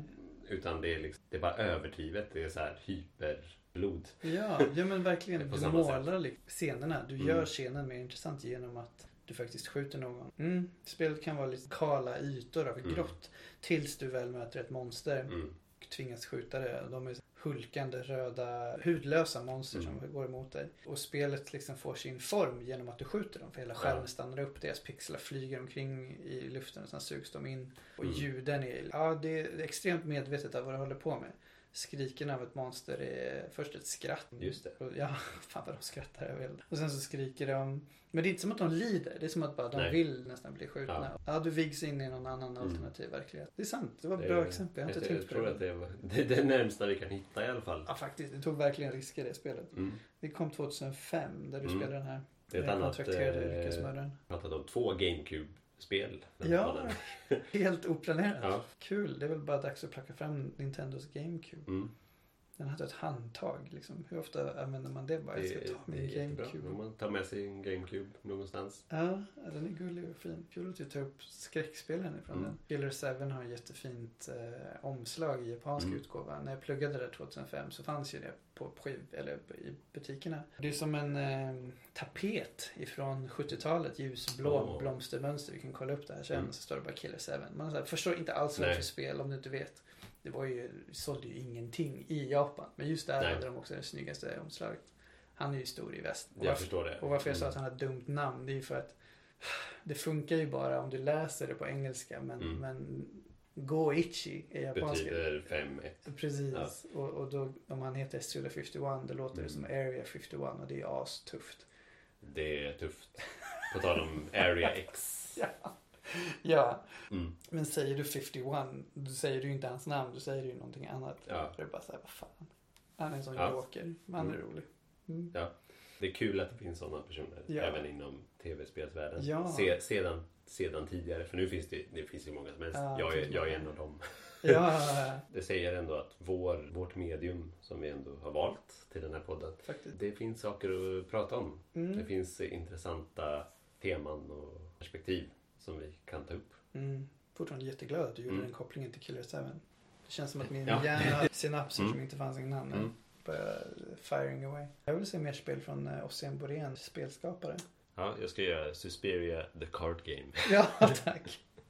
Utan det är, liksom, det är bara överdrivet. Det är så här hyperblod.
Ja, ja men verkligen. Du målar liksom scenerna. Du
Mm.
gör scenen mer intressant genom att du faktiskt skjuter någon. Mm. Spelet kan vara lite kala ytor av
Mm.
grått. Tills du väl möter ett monster
Mm.
och tvingas skjuta det. De är hulkande röda, hudlösa monster
Mm.
som går emot dig. Och spelet liksom får sin form genom att du skjuter dem. För hela skärmen
Ja.
stannar upp. Deras pixlar flyger omkring i luften och sen sugs de in. Och
Mm.
ljuden är, ja det är extremt medvetet av vad du håller på med. Skriken av ett monster är först ett skratt.
Just det.
Ja, fan vad de skrattar jag vill. Och sen så skriker de. Men det är inte som att de lider. Det är som att bara de
Nej.
vill nästan bli skjutna. Ja. du vigs in i någon annan
Mm.
alternativ verklighet. Det är sant. Det var ett
Det-
bra exempel. Jag har inte
jag,
tänkt
jag
på
tror
det.
att det, var, det är det närmsta vi kan hitta i alla fall.
Ja, faktiskt. Det tog verkligen risker det spelet.
Mm.
Det kom 2005 där du
Mm.
spelade den här
Det är ett annat...
kontrakterade
Eh,
yrkesmördaren.
pratat om två GameCube-spel. Den
Ja. Helt oplanerat.
ja.
Kul. Det är väl bara dags att plocka fram Nintendos GameCube.
Mm.
Den hade ett handtag liksom. Hur ofta använder man det bara? Jag ska
Det,
ta
det
min. GameCube.
Om man tar med sig en GameCube någonstans.
Ja, den är gullig och fin. Kul att du tar upp skräckspelen ifrån
Mm.
den. Killer 7 har jättefint eh, omslag i japansk
Mm.
utgåva. När jag pluggade där 2005 så fanns ju det på skiv, eller i butikerna. Det är som en eh, tapet ifrån 70-talet. Ljusblå
Åh.
blomstermönster. Vi kan kolla upp det här sen.
Mm.
Så står det bara Killer 7. Man här, förstår inte alls vad det är för spel om du inte vet. Det var ju, sålde ju ingenting i Japan. Men just där
Nej.
hade de också det snyggaste omslaget. Han är ju stor i väst.
Jag
Varför-
förstår det.
och varför jag sa
Mm.
att han har ett dumt namn, det är ju för att det funkar ju bara om du läser det på engelska. Men,
Mm.
men Goichi är japanska.
Betyder 5-1.
Precis. Och, och då, om han heter Suda 51, då låter det
Mm.
som Area 51 och det är astufft.
Det är tufft. På tal om Area X.
Ja,
Mm.
men säger du 51, då säger du inte hans namn, då säger du ju någonting annat.
Ja.
Det är bara såhär, vad fan. Han är en sån
Ja.
joker. Men han är
Mm.
rolig. Mm.
Det är kul att det finns sådana personer
Ja.
även inom tv-spelsvärlden.
Ja.
Se, sedan, sedan tidigare. För nu finns det, det finns ju många som helst.
Ja,
jag,
det
är,
finns
jag är en av dem.
Ja,
Det säger ändå att vår, vårt medium som vi ändå har valt till den här podden.
faktiskt.
Det finns saker att prata om. Det
Mm.
finns eh, intressanta teman och perspektiv som vi kan ta upp.
Mm. fortfarande jätteglad att du gjorde
Mm.
den kopplingen till Killer 7. Det känns som att min
Ja.
hjärna, synapser
Mm.
som inte fanns innan,
Mm.
börjar firing away. Jag vill se mer spel från uh, Ossian Borén, spelskapare.
Ja, jag ska göra Suspiria The Card Game.
Ja, tack.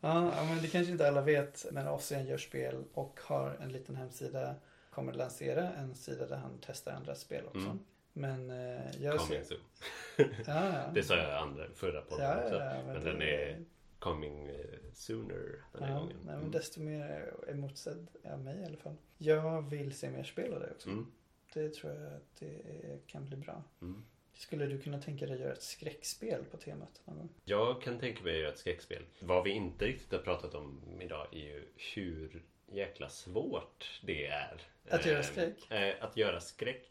Ja, ja, men det kanske inte alla vet, men Ossian gör spel och har en liten hemsida. Kommer lansera en sida där han testar andra spel också.
Mm.
Men eh, jag
Coming
ser... Ja, ja.
Det sa jag i andra, förra podden
Ja,
också. Men
det-
den är coming eh, sooner den här gången.
nej, men
Mm.
desto mer emotsedd av mig i alla fall. Jag vill se mer spel av det också.
Mm.
Det tror jag att det kan bli bra.
Mm.
Skulle du kunna tänka dig att göra ett skräckspel på temat någon gång?
Jag kan tänka mig att göra ett skräckspel. Vad vi inte riktigt har pratat om idag är ju hur jäkla svårt det är.
Att göra
Eh,
skräck?
Eh, att göra skräck.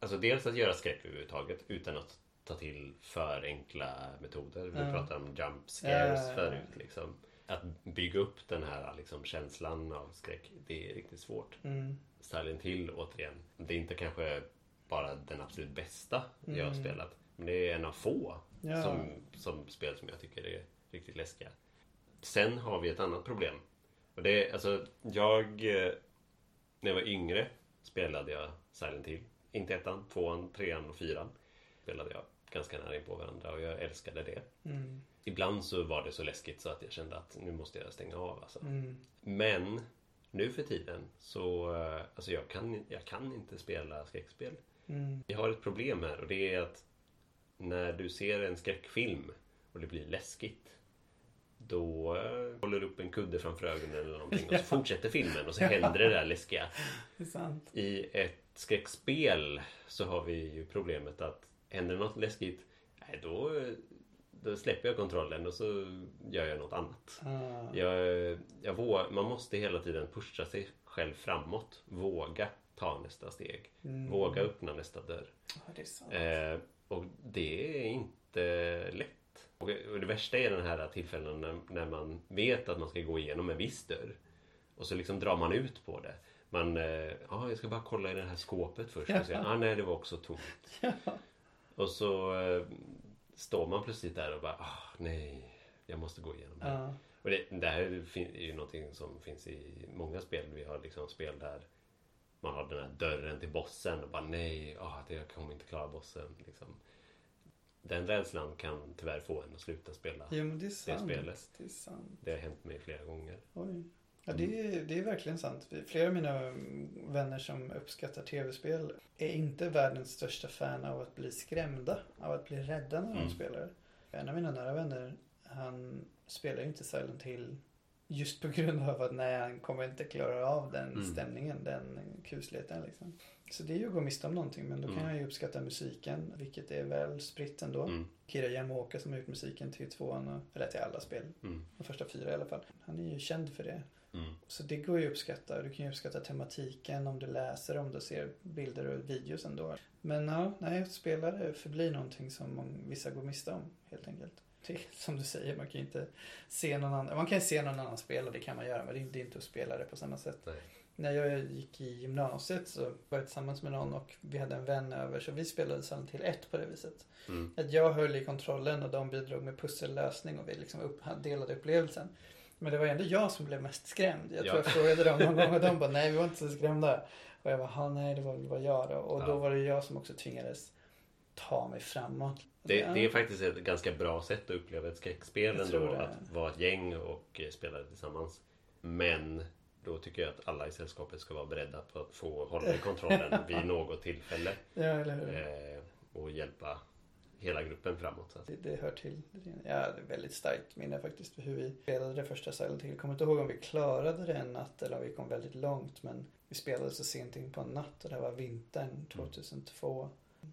Alltså dels att göra skräck överhuvudtaget utan att ta till för enkla metoder. Vi
Ja.
pratade om jump scares
ja.
förut. Liksom. Att bygga upp den här liksom, känslan av skräck, det är riktigt svårt.
Mm.
Silent Hill återigen. Det är inte kanske bara den absolut bästa jag har
Mm.
spelat. Men det är en av få
Ja.
som, som spel som jag tycker är riktigt läskiga. Sen har vi ett annat problem. Och det är alltså, jag... eh, När jag var yngre spelade jag Silent Hill. Inte ettan, tvåan, trean och fyran. Spelade jag ganska nära in på varandra och jag älskade det.
Mm.
Ibland så var det så läskigt så att jag kände att nu måste jag stänga av alltså.
Mm.
Men nu för tiden så, eh, alltså jag kan, jag kan inte spela skräckspel.
Mm.
Jag har ett problem här och det är att när du ser en skräckfilm och det blir läskigt då eh, håller du upp en kudde framför ögonen eller någonting och så fortsätter filmen och så händer det där läskiga.
Det.
I ett skräckspel så har vi ju problemet att händer något läskigt, nej, då, då släpper jag kontrollen och så gör jag något annat.
Ah.
Jag, jag vå- man måste hela tiden pusha sig själv framåt. Våga ta nästa steg.
Mm.
Våga öppna nästa dörr.
Ja, det.
Eh, och det är inte lätt. Och det värsta är den här tillfällen när, när man vet att man ska gå igenom en viss dörr. Och så liksom drar man ut på det. Man, eh, ah, jag ska bara kolla i det här skåpet först. Och se, ah, nej, det var också tomt. Och så eh, står man plötsligt där och bara, ah, nej, jag måste gå igenom det.
Ja.
Och det, det här är ju någonting som finns i många spel. Vi har liksom spel där man har den här dörren till bossen och bara nej, ah, det, jag kommer inte klara bossen. Liksom. Den rädslan kan tyvärr få en att sluta spela.
Jo, men det är sant.
spelet.
Det är sant.
Det har hänt mig flera gånger.
Oj. Ja, det är, det är verkligen sant. Flera av mina vänner som uppskattar tv-spel är inte världens största fan av att bli skrämda, av att bli rädda när de
Mm.
spelar. En av mina nära vänner, han spelar ju inte Silent Hill just på grund av att nej, han kommer inte klara av den
Mm.
stämningen, den kusligheten liksom. Så det är ju att gå miste om någonting, men då kan
Mm.
jag ju uppskatta musiken, vilket är väl spritt ändå.
Mm.
Kira Yamaoka som har gjort musiken till tvåan, och, eller till alla spel,
Mm.
de första fyra i alla fall. Han är ju känd för det.
Mm.
Så det går ju att uppskatta. Du kan ju uppskatta tematiken om du läser, om du ser bilder och videos ändå. Men ja, nej, spelare förblir någonting som vissa går miste om helt enkelt. Det som du säger, man kan ju inte se någon annan. Man kan se någon annan spela, det kan man göra, men det är inte- det är inte att spela det på samma sätt.
Nej.
När jag gick i gymnasiet så var jag tillsammans med någon och vi hade en vän över så vi spelade Silent Hill 1 på det viset.
Mm.
Att jag höll i kontrollen och de bidrog med pussellösning och vi liksom upp, delade upplevelsen. Men det var ändå jag som blev mest skrämd. Jag tror
Ja.
jag frågade dem någon gång och de bara nej vi var inte så skrämda. Och jag bara "Ha, nej det var väl bara jag då. Och
Ja.
då var det jag som också tvingades ta mig framåt.
Det,
Ja.
det är faktiskt ett ganska bra sätt att uppleva ett skräckspel
Jag
ändå.
det.
Att vara ett gäng och eh, spela det tillsammans. Men då tycker jag att alla i sällskapet ska vara beredda på att få hålla i kontrollen vid något tillfälle.
Ja?
Eh, och hjälpa hela gruppen framåt.
Det, det hör till. Ja, det är väldigt starkt minne faktiskt för hur vi spelade det första Silent Hill. Jag kommer inte ihåg om vi klarade det en natt eller om vi kom väldigt långt. Men vi spelade så sent in på en natt och det var vintern 2002.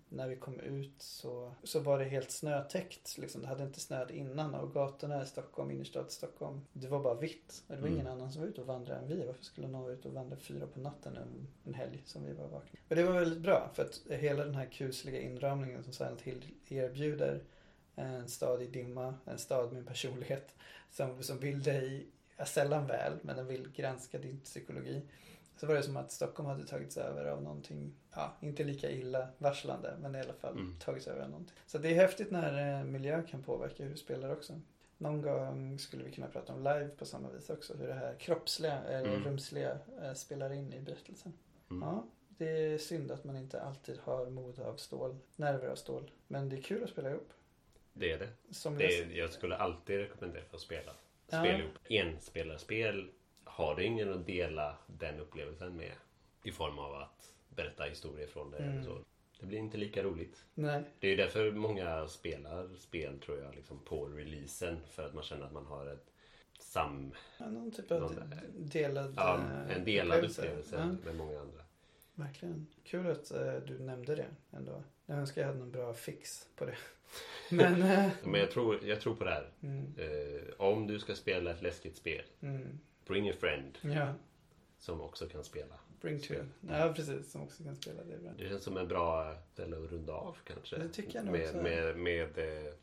När vi kom ut så, så var det helt snötäckt. Liksom. Det hade inte snöat innan och gatorna i Stockholm, innerstad Stockholm, det var bara vitt. Det var
Mm.
ingen annan som var ute och vandrade än vi. Varför skulle någon vara ute och vandra fyra på natten en, en helg som vi var vakna? Och det var väldigt bra för att hela den här kusliga inramningen som Silent Hill erbjuder en stad i dimma, en stad med en personlighet som, som vill dig sällan väl, men den vill granska din psykologi. Så var det som att Stockholm hade tagits över av någonting, ja, inte lika illa varslande, men i alla fall
Mm.
tagits över någonting. Så det är häftigt när eh, miljö kan påverka hur du spelar också. Någon gång skulle vi kunna prata om live på samma vis också. Hur det här kroppsliga, eller
Mm.
rumsliga, eh, spelar in i berättelsen.
Mm.
Ja, det är synd att man inte alltid har mod av stål, nerver av stål. Men det är kul att spela ihop.
Det är det.
Som
det
jag-
är, jag skulle alltid rekommendera att spela.
Ja.
Spela ihop enspelarspel. Har du ingen att dela den upplevelsen med i form av att berätta historier från det.
Mm.
Så. Det blir inte lika roligt.
Nej,
Det är ju därför många spelar spel tror jag liksom på releasen. För att man känner att man har ett sam...
ja, någon typ av
Någon-
de- delad
Ja,
eh,
en delad upplevelse
Ja,
med många andra.
verkligen. Kul att eh, du nämnde det ändå. Jag önskar jag hade någon bra fix på det. Men... eh,
Men jag tror, jag tror på det här.
mm,
Eh, om du ska spela ett läskigt spel,
mm,
bring a friend
ja,
som också kan spela.
Bring two. Ja, precis. Som också kan spela. Det bra.
Det känns som en bra ställe att runda av kanske.
Det tycker jag nog
med,
också.
med, med eh,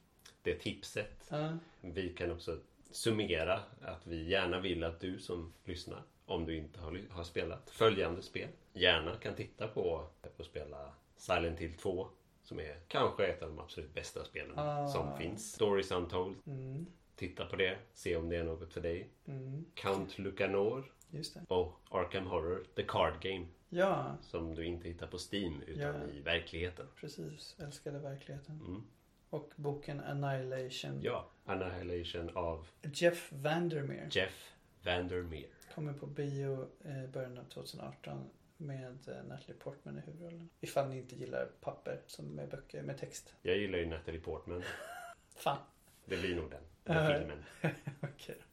det tipset.
Ja,
Vi kan också summera att vi gärna vill att du som lyssnar, om du inte har, har spelat följande spel, gärna kan titta på och spela Silent Hill 2 som är kanske ett av de absolut bästa spelen
Ah.
som finns. Stories Untold.
mm,
Titta på det, se om det är något för dig.
mm,
Count Lucanor
just det.
och Arkham Horror, The Card Game,
Ja,
som du inte hittar på Steam utan
Ja.
i verkligheten.
precis. Älskade verkligheten.
Mm.
Och boken Annihilation.
Ja, Annihilation av
Jeff Vandermeer.
Jeff Vandermeer.
Kommer på bio i början av 2018 med eh, Natalie Portman i huvudrollen. Ifall ni inte gillar papper som med böcker med text.
Jag gillar ju Natalie Portman.
Fan.
Det blir nog den. den filmen.
Okej. Låna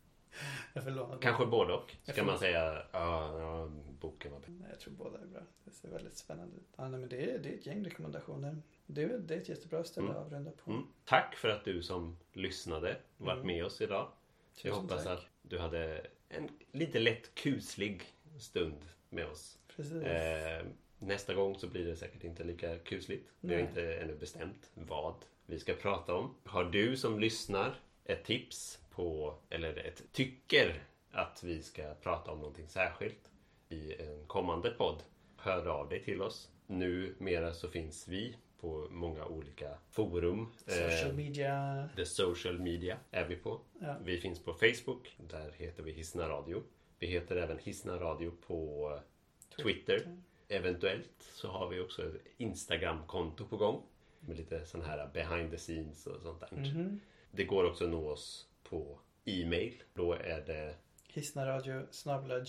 Kanske både och.
Jag
Ska man säga ja, ja, boken var bättre.
Nej, jag tror båda är bra. Det ser väldigt spännande ut. Ja, nej, men det, är, det är ett gäng rekommendationer. Det är, det är ett jättebra ställe
Mm.
att avrunda på.
Mm. Tack för att du som lyssnade varit
Mm.
med oss idag. Jag
Tusen
hoppas
tack.
att du hade en lite lätt kuslig stund med oss.
Precis.
Eh, nästa gång så blir det säkert inte lika kusligt. Vi har
Nej.
inte ännu bestämt vad vi ska prata om. Har du som lyssnar ett tips på, eller ett tycker att vi ska prata om någonting särskilt i en kommande podd, hör av dig till oss. Numera så finns vi på många olika forum.
Social
Eh,
media.
The social media är vi på.
Ja.
Vi finns på Facebook. Där heter vi Hisna Radio. Vi heter även Hisna Radio på Twitter. Eventuellt så har vi också ett Instagram-konto på gång. Med lite sån här behind the scenes och sånt där.
Mhm.
Det går också att nå oss på e-mail. Då är det,
Hisnaradio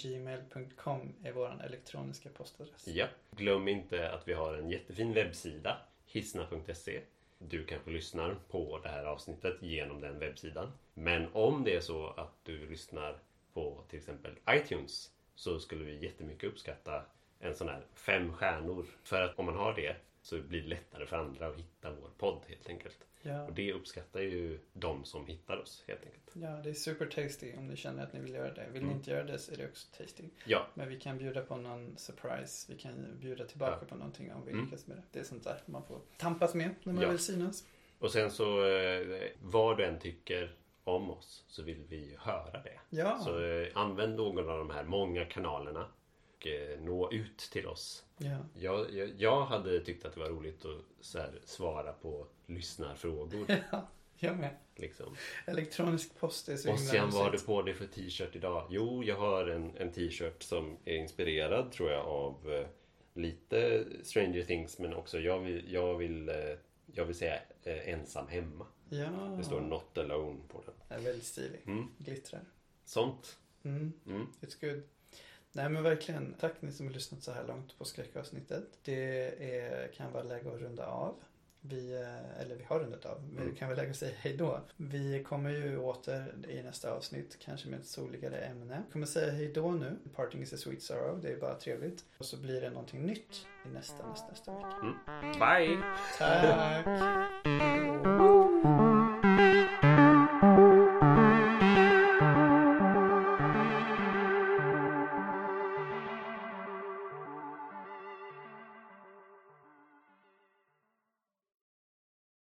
gmail.com är vår elektroniska postadress.
ja. Glöm inte att vi har en jättefin webbsida. Hisna.se. Du kanske lyssnar på det här avsnittet genom den webbsidan. Men om det är så att du lyssnar på till exempel iTunes så skulle vi jättemycket uppskatta en sån här fem stjärnor. För att om man har det så blir det lättare för andra att hitta vår podd helt enkelt.
Ja.
Och det uppskattar ju de som hittar oss helt enkelt.
ja, det är super tasty om ni känner att ni vill göra det. Vill ni
Mm.
inte göra det så är det också tasty.
Ja,
Men vi kan bjuda på någon surprise. Vi kan bjuda tillbaka
Ja.
på någonting om vi
Mm.
lyckas med det. Det är sånt där man får tampas med när man
Ja.
vill synas.
och sen så eh, vad du än tycker om oss så vill vi ju höra det.
Ja,
Så eh, använd någon av de här många kanalerna och eh, nå ut till oss.
ja.
Jag, jag, jag hade tyckt att det var roligt att här, svara på lyssnarfrågor.
ja, jag med.
liksom.
Elektronisk post är så
Ossian, vad har du på dig för t-shirt idag? Jo, jag har en, en t-shirt som är inspirerad tror jag av eh, lite Stranger Things men också jag vill, jag vill, eh, jag vill säga ensam hemma.
Ja,
Det står Not Alone på den.
det är väldigt stilig.
Mm.
Glittrar.
Sånt.
Mm.
Mm.
It's good. Nej men verkligen, tack ni som har lyssnat så här långt på skräckavsnittet. Det är, kan vara läge att runda av. Vi, eh, eller vi har rundat av, men
Mm.
kan läge att säga hej då. Vi kommer ju åter i nästa avsnitt, kanske med ett soligare ämne. Vi kommer säga hej då nu. Parting is a sweet sorrow, det är bara trevligt. Och så blir det någonting nytt i nästa, nästa, nästa vecka.
Bye!
Tack!